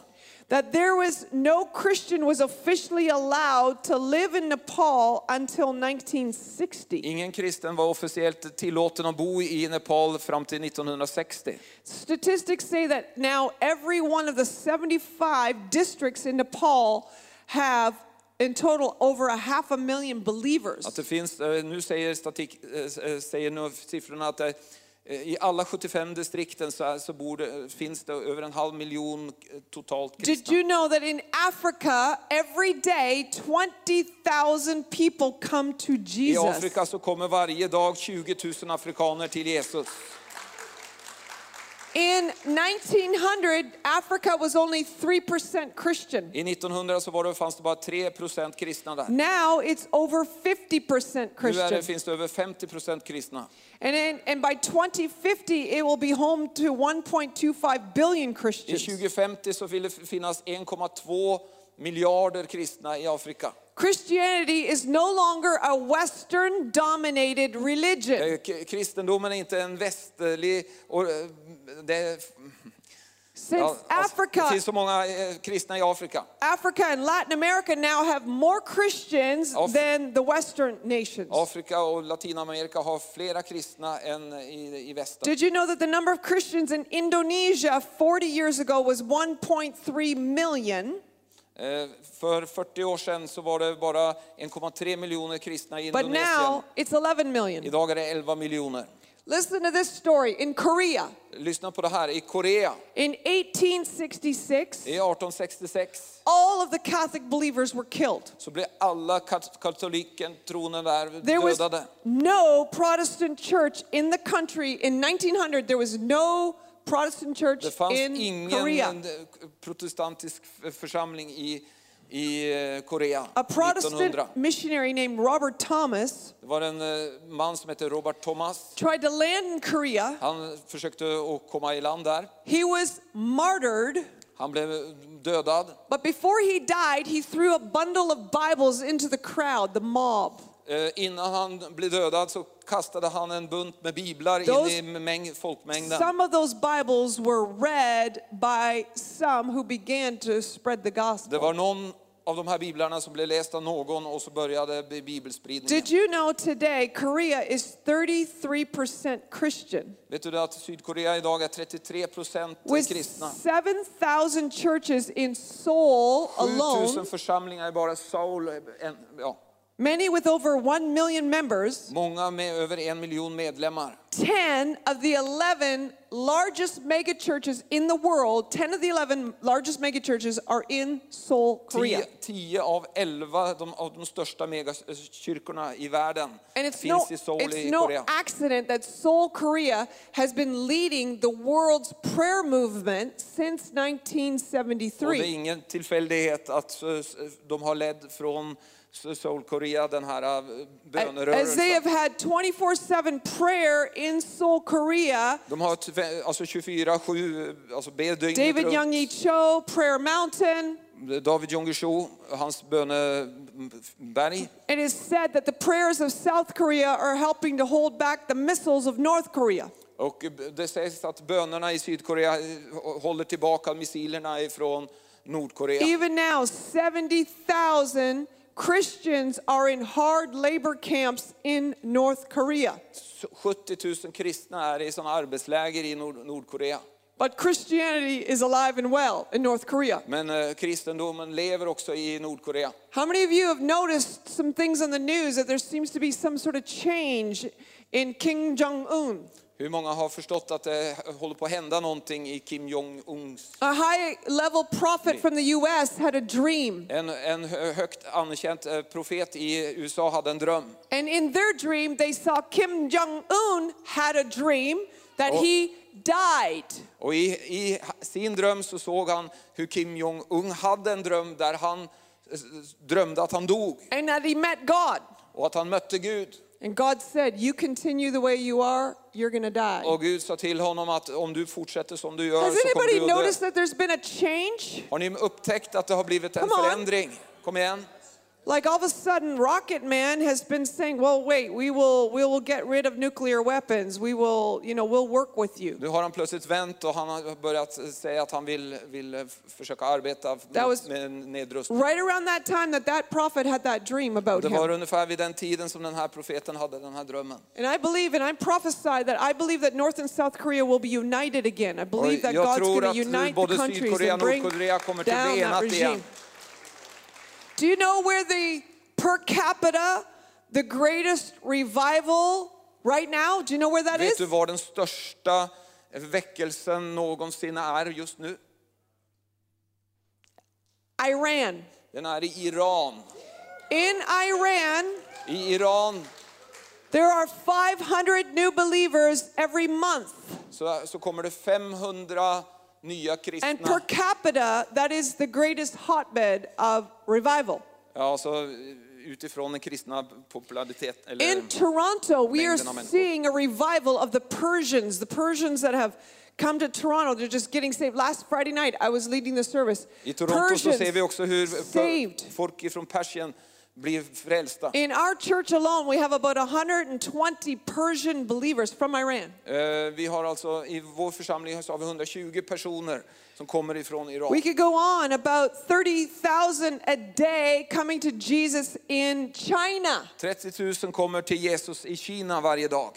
S3: that there was no Christian was officially allowed to live in Nepal until 1960.
S2: ingen kristen var officiellt tillåten att bo i Nepal fram till 1960.
S3: Statistics say that now every one of the 75 districts in Nepal have in total over a half a million believers.
S2: Att det finns, eh, nu säger, statik, eh, säger nu siffrorna att eh, i alla 75 distrikten så, är- så bor det, finns det över en halv miljon eh, totalt
S3: Did
S2: kristna.
S3: you know that in Africa, every day 20,000 people come to
S2: I
S3: Jesus?
S2: Afrika så kommer varje dag 20 000 afrikaner till Jesus.
S3: In 1900, Africa was only 3% Christian.
S2: I 1900 så var det, fanns det bara 3 procent kristna där.
S3: Now it's over 50%
S2: Nu är det,
S3: Christian.
S2: finns det över 50 procent kristna.
S3: And, in, and by 2050, it will be home to 1.25 billion
S2: I
S3: Christians.
S2: 2050 så vill det finnas 1,2 miljarder kristna i Afrika.
S3: Christianity is no longer a Western dominated religion.
S2: Eh, Kristendomen är inte en västerlig... Och eh, det,
S3: Since
S2: ja, det
S3: Africa,
S2: finns så många eh, kristna i Afrika.
S3: Africa and Latin America now have more Christians
S2: Af-
S3: than the Western nations.
S2: Afrika och Latinamerika har flera kristna än i, i västern.
S3: Did you know that the number of Christians in Indonesia 40 years ago was 1.3 million?
S2: Eh, För 40 år sedan så var det bara 1,3 miljoner kristna i
S3: But
S2: Indonesien.
S3: now it's 11 million.
S2: Idag är det 11 miljoner.
S3: Listen to this story. In Korea,
S2: Lyssna på det här. I Korea,
S3: in 1866,
S2: i 1866,
S3: all of the Catholic believers were killed.
S2: så blev alla kat- katoliken, tronen där,
S3: There was
S2: dödade.
S3: no Protestant church in the country. In 1900, there was no Protestant church
S2: Det fanns
S3: in
S2: ingen
S3: Korea.
S2: eh, protestantisk församling i, i eh, Korea
S3: A Protestant
S2: 1900.
S3: missionary named Robert Thomas
S2: Det var en eh, man som hette Robert Thomas.
S3: tried to land in Korea.
S2: Han försökte att komma i land där.
S3: He was martyred
S2: Han blev dödad.
S3: But before he died, he threw a bundle of Bibles into the crowd, the mob.
S2: Eh, Innan han blev dödad så kastade han en bunt med biblar
S3: Those-
S2: in i mäng, folkmängden.
S3: Some of those Bibles were read by some who began to spread the
S2: Det
S3: gospel.
S2: var någon av de här biblarna som blev läst av någon och så började bi- bibelspridningen.
S3: Did you know today Korea is 33% Christian?
S2: Vet du det att Sydkorea idag är 33 procent
S3: With
S2: kristna?
S3: 7,000 churches in Seoul
S2: 7000
S3: alone,
S2: församlingar i bara Seoul. En, ja,
S3: many with over 1 million members.
S2: många med över en miljon medlemmar.
S3: 10 of the 11 largest mega churches in the world, 10 of the 11 largest mega churches are in Seoul, Korea.
S2: 10, 10 av 11 de, av de största megakyrkorna i världen
S3: And it's
S2: finns
S3: no,
S2: i Seoul
S3: it's
S2: i
S3: no
S2: Korea.
S3: accident that Seoul, Korea has been leading the world's prayer movement since
S2: Och det är
S3: 1973.
S2: ingen tillfällighet att eh, de har ledd från Seoul, Korea den här eh,
S3: As they have had 24-7 prayer in Seoul, Korea,
S2: De har alltså 24-7, alltså ber dygnet
S3: David
S2: runt.
S3: Yonggi Cho, Prayer Mountain,
S2: David Jong-Cho, hans böneberg.
S3: it is said that the prayers of South Korea are helping to hold back the missiles of North Korea.
S2: Och det sägs att bönerna i Sydkorea eh, håller tillbaka missilerna ifrån Nordkorea.
S3: Even now, 70,000 Christians are in hard labor camps in North Korea.
S2: 70 000 kristna är i sådana arbetsläger i Nord Nordkorea.
S3: But Christianity is alive and well in North Korea.
S2: Men eh, kristendomen lever också i Nordkorea.
S3: How many of you have noticed some things on the news that there seems to be some sort of change in Kim Jong un?
S2: Hur många har förstått att det håller på att hända någonting i Kim Jong-Uns?
S3: A high level prophet from the US had a dream.
S2: En, en hö- högt anerkänd eh, profet i USA hade en dröm.
S3: And in their dream, they saw Kim Jong un had a dream that
S2: Oh.
S3: he died.
S2: Och i, i sin dröm så såg han hur Kim Jong-Un hade en dröm där han eh, drömde att han dog
S3: and that he met God.
S2: och att han mötte Gud.
S3: And God said, You continue the way you are, you're going to die.
S2: Och Gud sa till honom att om du fortsätter som du gör
S3: Has
S2: så kommer
S3: anybody
S2: du att dö.
S3: noticed that there's been a change?
S2: Har ni upptäckt att det har blivit en
S3: Come on.
S2: förändring? Kom igen.
S3: Like all of a sudden, Rocket Man has been saying, "Well, wait, we will, we will get rid of nuclear weapons. We will, you know, we'll work with you."
S2: Nu har han plötsligt vänt och han har börjat säga att han vill, vill försöka arbeta
S3: That was-
S2: med nedrustning.
S3: Right around that time that that prophet had that dream about
S2: Det var
S3: him,
S2: ungefär vid den tiden som den här profeten hade den här drömmen.
S3: and I believe, and I prophesy that I believe that North and South Korea will be united again. I believe that God's going to unite the countries and bring
S2: Nordkorea kommer till
S3: down that regime.
S2: igen.
S3: Do you know where the per capita, the greatest revival right now? Do you know where that
S2: Vet
S3: is?
S2: du var den största väckelsen någonsin är just nu?
S3: Iran.
S2: Den är i Iran.
S3: In Iran,
S2: I Iran
S3: there are 500 new believers every month.
S2: så, så kommer det 500 nya
S3: And per capita, that is the greatest hotbed of revival.
S2: Ja, alltså, utifrån den kristna popularitet. Eller,
S3: In Toronto, we are
S2: mängden av människor.
S3: seeing a revival of the Persians, the Persians that have come to Toronto. They're just getting saved. Last Friday night, I was leading the service.
S2: I Toronto så ser vi också hur
S3: saved.
S2: folk från Persien blir frälsta.
S3: In our church alone, we have about 120 Persian believers from Iran.
S2: Eh, Vi har alltså i vår församling så har vi 120 personer som kommer ifrån Iran.
S3: We could go on about 30,000 a day coming to Jesus in China.
S2: 30 000 kommer till Jesus i Kina varje dag.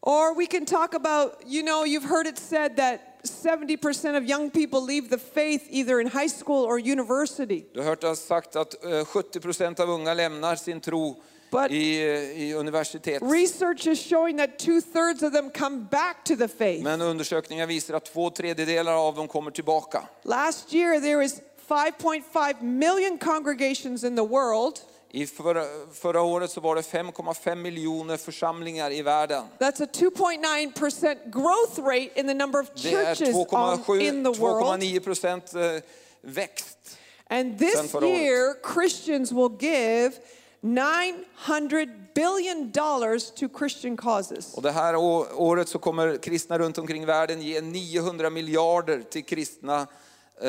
S3: Or we can talk about, you know, you've heard it said that 70% of young people leave the faith either in high school or university.
S2: Du har hört det sagt att eh, 70 procent av unga lämnar sin tro
S3: But-
S2: i, eh, i universitet.
S3: Research is showing that two thirds of them come back to the faith.
S2: Men undersökningar visar att två tredjedelar av dem kommer tillbaka.
S3: Last year, there was 5.5 million congregations in the world.
S2: I förra, förra året så var det 5,5 miljoner församlingar i världen.
S3: That's a 2.9% growth rate in the number of
S2: Det är
S3: churches on, in the world.
S2: 2,9 procent eh, växt.
S3: And this year, Christians will give 900 billion dollars to Christian causes.
S2: Och det här året så kommer kristna runt omkring världen ge 900 miljarder till kristna eh,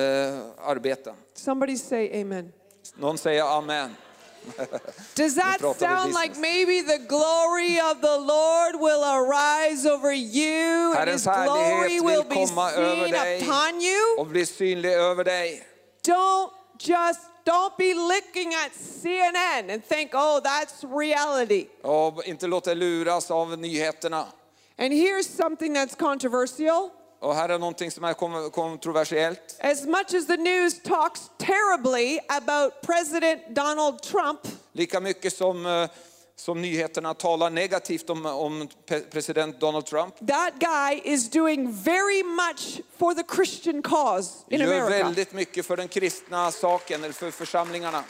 S2: arbeten.
S3: Somebody say amen.
S2: Någon säger amen.
S3: Does that sound like maybe the glory of the Lord will arise over you and his glory will be seen upon you?
S2: och bli synlig över dig.
S3: Don't just don't be looking at CNN and think, "Oh, that's reality."
S2: Och inte låta dig luras av nyheterna.
S3: And here's something that's controversial.
S2: Och här är någonting som är kon- kontroversiellt.
S3: As much as the news talks terribly about President Donald Trump,
S2: Lika mycket som, eh, som nyheterna talar negativt om, om president Donald Trump.
S3: that guy is doing very much for the Christian cause in
S2: Gör
S3: America.
S2: väldigt mycket för den kristna saken, eller för församlingarna.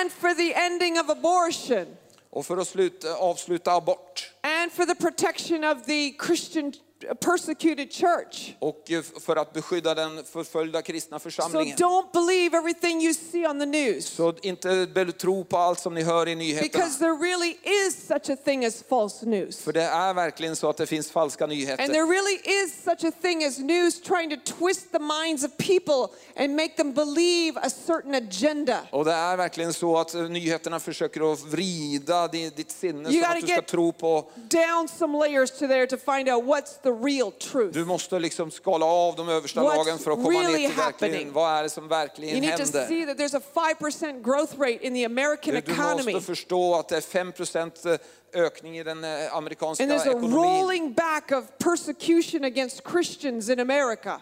S3: and for the ending of abortion,
S2: Och för att sluta, avsluta abort.
S3: and for the protection of the Christian persecuted church.
S2: Och för att beskydda den förföljda kristna
S3: So don't believe everything you see on the news.
S2: Så inte tro på allt som ni hör i nyheterna.
S3: Because there really is such a thing as false news.
S2: För det är verkligen så att det finns falska
S3: And
S2: nyheter.
S3: there really is such a thing as news trying to twist the minds of people and make them believe a certain agenda.
S2: Och det är verkligen så att nyheterna försöker att vrida di- ditt sinne så att du ska
S3: get-
S2: tro på,
S3: Down some layers to there to find out what's the real truth.
S2: du måste liksom skala av de översta
S3: What's
S2: lagen för att komma
S3: really
S2: ner till
S3: happening?
S2: verkligen, vad är det som
S3: You
S2: verkligen
S3: need to
S2: händer?
S3: see that there's a 5% growth rate in the American
S2: Du, du
S3: economy.
S2: måste förstå att det är 5% ökning i den eh, amerikanska
S3: And there's a
S2: ekonomin.
S3: rolling back of persecution against Christians in America.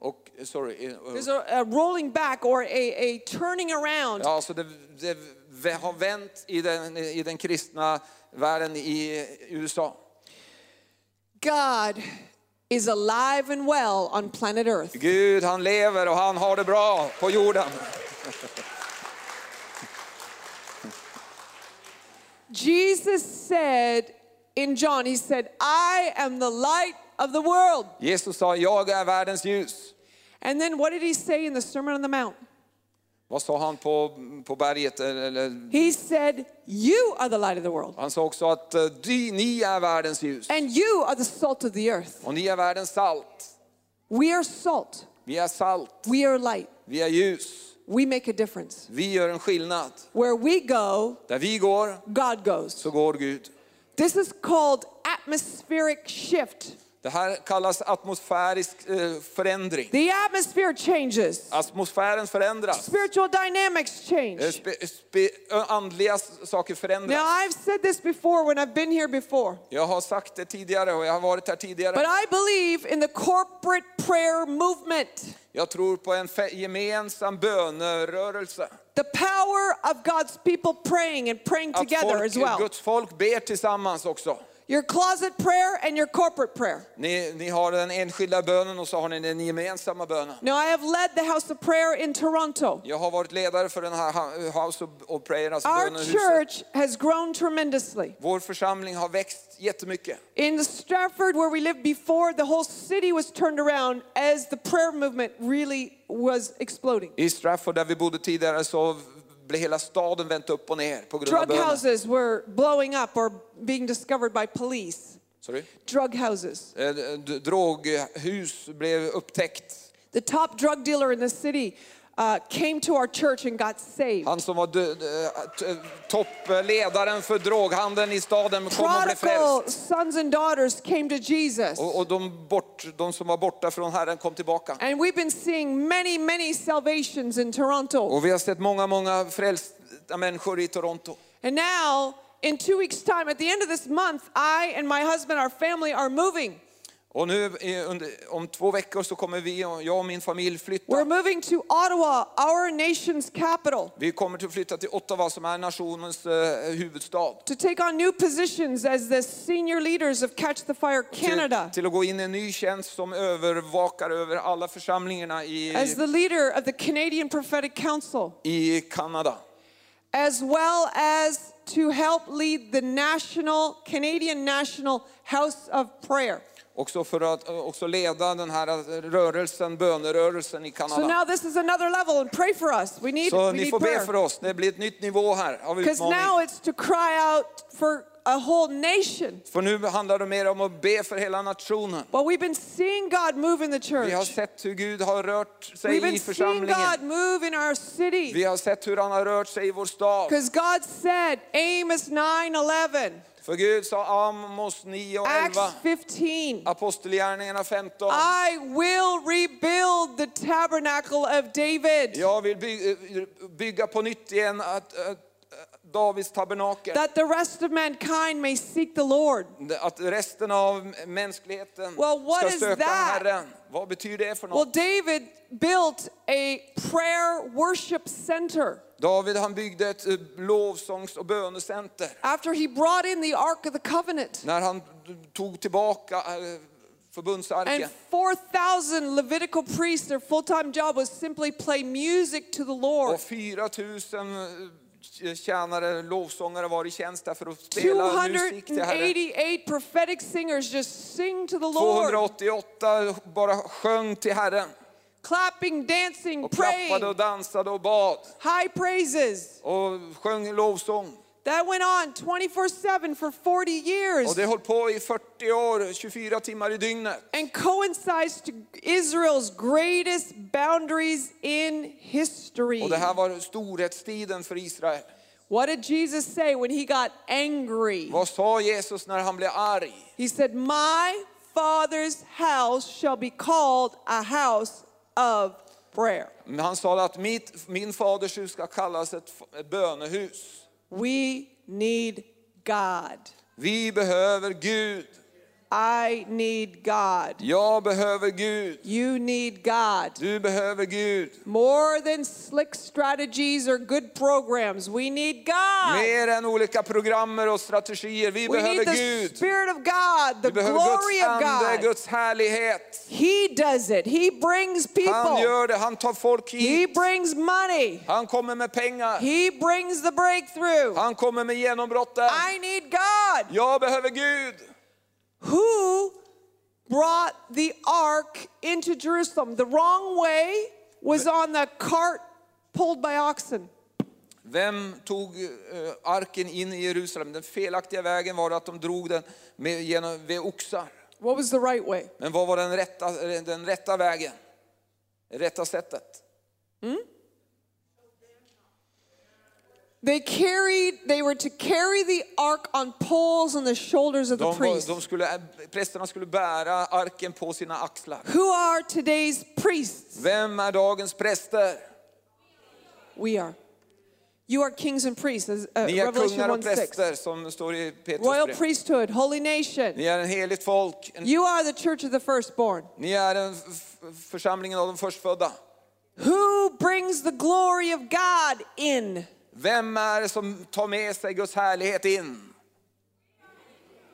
S2: Och, eh, sorry, eh,
S3: There's a, a rolling back or a, a turning around.
S2: ja, så det, det har vänt i den, i den kristna världen i USA.
S3: God is alive and well on planet Earth.
S2: Gud han lever och han har det bra på jorden.
S3: Jesus said in John, He said, I am the light of the world.
S2: Jesus sa, jag är världens ljus.
S3: And then what did He say in the Sermon on the Mount?
S2: Vad sa han på, på berget? Eller,
S3: He said, You are the light of the world.
S2: han sa också att eh, ni är världens ljus
S3: And you are the salt of the earth.
S2: och ni är världens salt.
S3: We are salt.
S2: Vi är salt,
S3: We are light.
S2: vi är ljus,
S3: We make a difference.
S2: vi gör en skillnad.
S3: Where we go,
S2: Där vi går
S3: God goes.
S2: så går Gud.
S3: This is called atmospheric shift.
S2: Det här kallas atmosfärisk eh, förändring.
S3: The atmosphere changes.
S2: Atmosfären förändras.
S3: Spiritual dynamics
S2: Eh,
S3: change.
S2: Spe, spe, ö, andliga saker förändras.
S3: Now, I've said this before when I've been here before,
S2: Jag har sagt det tidigare och jag har varit här tidigare.
S3: but I believe in the corporate prayer movement.
S2: Jag tror på en gemensam bönerörelse.
S3: The power of God's people praying and praying together as well.
S2: Guds folk ber tillsammans också.
S3: Your closet prayer and your corporate prayer.
S2: Ni, ni har den enskilda bönen och så har ni den gemensamma bönen.
S3: Now, I have led the House of Prayer in Toronto.
S2: Jag har varit ledare för den här House of, Prayer, alltså
S3: Our church has grown tremendously.
S2: Vår församling har växt jättemycket.
S3: In the Stratford, where we lived before, the whole city was turned around as the prayer movement really was exploding.
S2: I Stratford där vi bodde tidigare så blev hela staden vänt upp och ner på grund av
S3: Drug
S2: bönen.
S3: houses were blowing up or being discovered by police.
S2: Sorry?
S3: Drug houses.
S2: Eh, d- Droghus blev upptäckt.
S3: The top drug dealer in the city uh, came to our church and got saved.
S2: Han som var toppledaren för droghandeln i staden kom och blev frälst.
S3: sons and daughters came to Jesus.
S2: Och, och de, bort, de som var borta från Herren kom tillbaka.
S3: And we've been seeing many, many salvations in Toronto.
S2: Och vi har sett många, många frälsta människor i Toronto.
S3: And now, in two weeks' time, at the end of this month, I and my husband, our family, are moving.
S2: Och nu om två veckor så kommer vi, jag och min familj
S3: We're
S2: flytta.
S3: moving to Ottawa, our nation's capital,
S2: Vi kommer att flytta till Ottawa som är nationens eh, huvudstad.
S3: to take on new positions as the senior leaders of Catch the Fire Canada,
S2: Till, till att gå in i en ny tjänst som övervakar över alla församlingarna i,
S3: as the leader of the Canadian Prophetic Council,
S2: i Kanada.
S3: as well as to help lead the national, Canadian National House of Prayer.
S2: Också för att också leda den här rörelsen, bönerörelsen i
S3: So
S2: Kanada.
S3: now this is another level, and pray for us. We need,
S2: Så
S3: we
S2: ni får be
S3: prayer.
S2: för oss. Det blir ett nytt nivå här av
S3: Because now
S2: utmaning.
S3: it's to cry out for a whole nation.
S2: För nu handlar det mer om att be för hela nationen.
S3: But we've been seeing God move in the
S2: Vi har
S3: church.
S2: sett hur Gud har rört
S3: We've
S2: sig i
S3: been seeing
S2: församlingen.
S3: God move in our city.
S2: Vi har sett hur han har rört sig i vår stad.
S3: Because God said, Amos 9 11,
S2: För Gud sa Amos 9 och 11,
S3: Acts 15,
S2: Apostelgärningarna 15.
S3: I will rebuild the tabernacle of David,
S2: Jag vill by- bygga på nytt igen att, att, Davids tabernakel.
S3: that the rest of mankind may seek the Lord.
S2: Att resten av mänskligheten
S3: Well, what
S2: ska
S3: is
S2: söka
S3: that?
S2: Herren. Vad betyder det för
S3: Well,
S2: något?
S3: David built a prayer worship center
S2: David han byggde ett eh, lovsångs och bönecenter.
S3: after he brought in the Ark of the Covenant.
S2: När han tog tillbaka eh.
S3: And 4,000 Levitical priests, their full time job was simply play music to the Lord.
S2: Och 4 000 tjänare, lovsångare var i tjänst där för att spela musik till Herren.
S3: 288 prophetic singers just sing to the Lord,
S2: 288 bara sjöng till Herren.
S3: clapping, dancing,
S2: Och klappade och dansade och bad.
S3: high praises.
S2: Och sjöng lovsång.
S3: That went on 24 7 for 40 years
S2: Och det höll på i 40 år, 24 timmar i dygnet.
S3: and coincides to Israel's greatest boundaries in history.
S2: Och det här var storhetstiden för Israel.
S3: What did Jesus say when he got angry?
S2: Vad sa Jesus när han blev arg?
S3: He said, My father's house shall be called a house of prayer.
S2: Men Han sa att mitt, min faders hus ska kallas ett bönehus.
S3: We need God.
S2: Vi behöver Gud.
S3: I need God.
S2: Jag behöver Gud.
S3: You need God.
S2: Du behöver Gud.
S3: More than slick strategies or good programs, we need God.
S2: Mer än olika programmer och strategier. Vi
S3: We need the. Spirit of God, the glory
S2: Guds
S3: of
S2: ande,
S3: God.
S2: Guds härlighet.
S3: He does it. He brings
S2: Han
S3: people.
S2: gör det, han tar folk
S3: He brings money.
S2: Han kommer med pengar.
S3: He brings the breakthrough.
S2: Han kommer med.
S3: I need God.
S2: Jag behöver Gud.
S3: Who brought the ark into Jerusalem? The wrong way was on the cart pulled by oxen.
S2: Vem tog eh, arken in i Jerusalem? Den felaktiga vägen var att de drog den med, genom, vid oxar.
S3: What was the right way?
S2: Men vad var den rätta, den rätta vägen? Det rätta sättet?
S3: They carried, they were to carry the ark on poles on the shoulders of the
S2: De,
S3: priests.
S2: de skulle, prästerna skulle bära arken på sina axlar.
S3: Who are today's priests?
S2: Vem är dagens präster?
S3: We are. You are kings and priests, as uh,
S2: Ni är
S3: Revelation
S2: kungar och
S3: 1 6.
S2: präster som står i Petrus
S3: Royal
S2: brev.
S3: priesthood, holy nation.
S2: Ni är en heligt folk. En,
S3: You are the church of the firstborn.
S2: ni är en församlingen av de förstfödda.
S3: Who brings the glory of God in?
S2: Vem är det som tar med sig Guds härlighet in?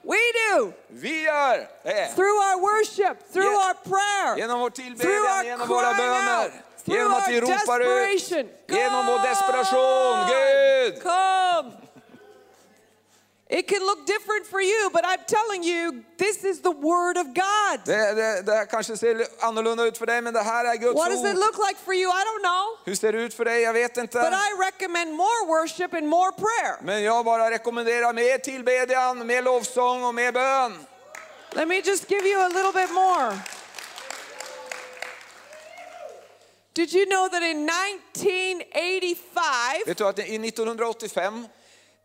S3: We do.
S2: Vi gör det.
S3: Through our worship, through
S2: Yeah.
S3: our prayer,
S2: Genom vår tillbedjan, genom våra böner. Genom att vi ropar ut. Genom vår desperation. Gud!
S3: Come. It can look different for you, but I'm telling you, this is the word of God.
S2: Det, det, det ser annorlunda ut för dig, men det här är Guds
S3: What does it look like for you? I don't know.
S2: Hur ser det ut för dig? Jag vet
S3: But. I recommend more worship and more prayer.
S2: Men jag bara rekommenderar mer tillbedjan, mer lovsång och mer bön.
S3: Let me just give you a little bit more. Did you know that in 1985,
S2: Vet du att i 1985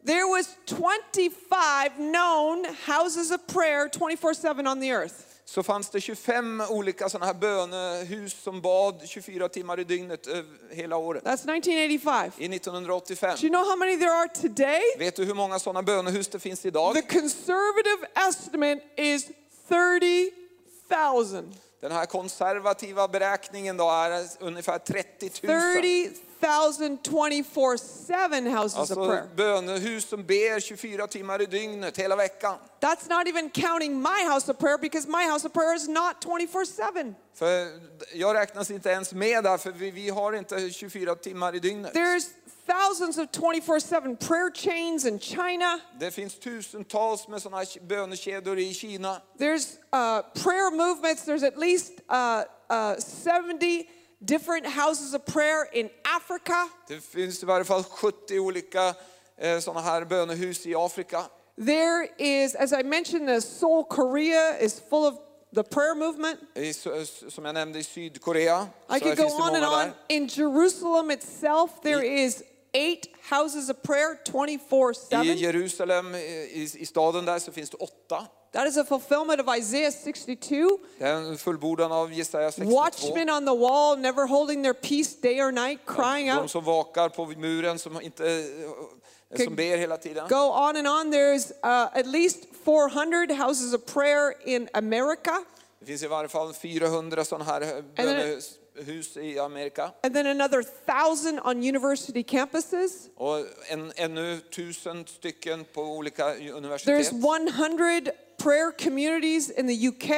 S3: there was 25 known houses of prayer 24-7 on the earth?
S2: så fanns det 25 olika sådana här bönehus som bad 24 timmar i dygnet hela året.
S3: That's 1985.
S2: I 1985.
S3: Do you know how many there are today?
S2: Vet du hur många sådana bönehus det finns idag?
S3: The conservative estimate is 30,000.
S2: Den här konservativa beräkningen då är ungefär 30 000.
S3: 30,000 24-7 houses of prayer.
S2: bönehus som ber 24 timmar i dygnet hela veckan.
S3: That's not even counting my house of prayer because my house of prayer is not 24-7.
S2: För jag räknas inte ens med där för vi, vi har inte 24 timmar i dygnet.
S3: There's thousands of 24-7 prayer chains in China.
S2: Det finns tusentals med här bönekedjor i Kina.
S3: There's uh, prayer movements. There's at least uh, uh, 70 different houses of prayer in Africa.
S2: Det finns i varje fall 70 olika eh, sådana här bönehus i Afrika.
S3: There is, as I mentioned, the Seoul, Korea is full of the prayer movement.
S2: I, som jag nämnde i Sydkorea
S3: I could go on and on.
S2: där.
S3: In Jerusalem itself, there is eight houses of prayer 24
S2: I
S3: 7.
S2: Jerusalem, i, i staden där, så finns det åtta.
S3: That is a fulfillment of Isaiah 62.
S2: Det är en fullbordan av Jesaja 62.
S3: Watchmen on the wall, never holding their peace day or night, crying
S2: De
S3: out.
S2: som vakar på muren, som, inte, eh, som ber hela tiden.
S3: Go on and on. There's uh, at least 400 houses of prayer in America.
S2: Det finns i varje fall 400 sådana här eh, bönehus hus i Amerika.
S3: And then another thousand on university campuses.
S2: Och en, ännu tusen stycken på olika
S3: There's 100 prayer communities in the UK.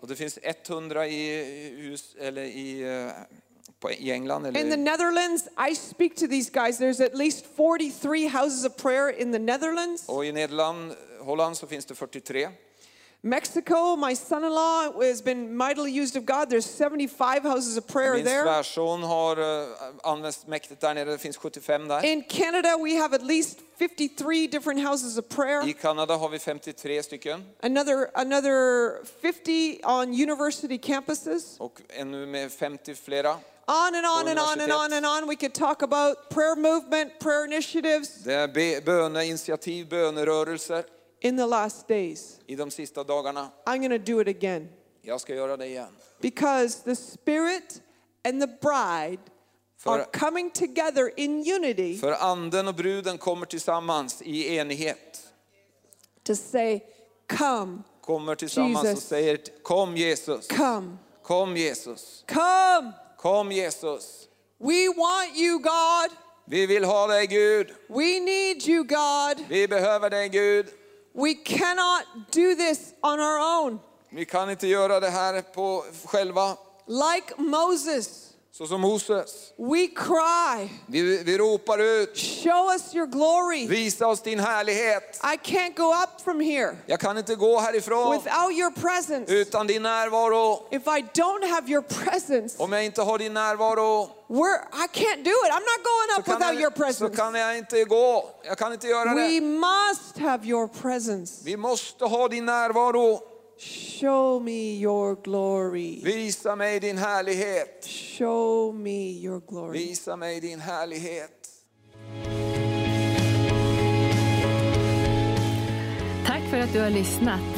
S2: Och det finns 100 i, hus, eller i, eh, i England.
S3: In the
S2: Eller,
S3: Netherlands, I speak to these guys. There's at least 43 houses of prayer in the Netherlands.
S2: och i Nederland, Holland så finns det 43.
S3: Mexico, my son in law has been mightily used of God. There's 75 houses of prayer
S2: Min
S3: there.
S2: svärson har eh, använts mäktigt där nere, det finns 75 där.
S3: In Canada, we have at least 53 different houses of prayer.
S2: I Kanada har vi 53 stycken
S3: Another, another 50 on university campuses.
S2: och ännu med 50 flera.
S3: On and on and on and on and on. We could talk about prayer movement, prayer initiatives
S2: Det är be- böneinitiativ, bönerörelser
S3: in the last days.
S2: i de sista dagarna.
S3: I'm going to do it again
S2: Jag ska göra det igen.
S3: because the Spirit and the bride are
S2: För,
S3: coming together in unity
S2: för anden och bruden kommer tillsammans i enighet.
S3: to say, Come,
S2: Kommer tillsammans
S3: Jesus.
S2: och säger kom Jesus,
S3: come,
S2: kom Jesus,
S3: come.
S2: kom Jesus.
S3: We want you, God.
S2: Vi vill ha dig Gud,
S3: We need you, God.
S2: vi behöver dig Gud.
S3: We cannot do this on our own.
S2: Vi kan inte göra det här på själva,
S3: Like Moses,
S2: så som Moses.
S3: we cry,
S2: Vi, vi ropar ut,
S3: Show us your glory.
S2: visa oss din härlighet.
S3: I can't go up from here
S2: Jag kan inte gå härifrån
S3: without your presence.
S2: utan din närvaro.
S3: If I don't have your presence,
S2: Om jag inte har din närvaro
S3: we're, I can't do it. I'm not going up without your
S2: jag, så
S3: presence.
S2: kan jag inte gå. Jag kan inte göra
S3: We
S2: det.
S3: must have your presence.
S2: Vi måste ha din närvaro.
S3: Show me your glory.
S2: Visa mig din härlighet.
S3: Show me your glory.
S2: Visa mig din härlighet.
S4: Tack för att du har lyssnat.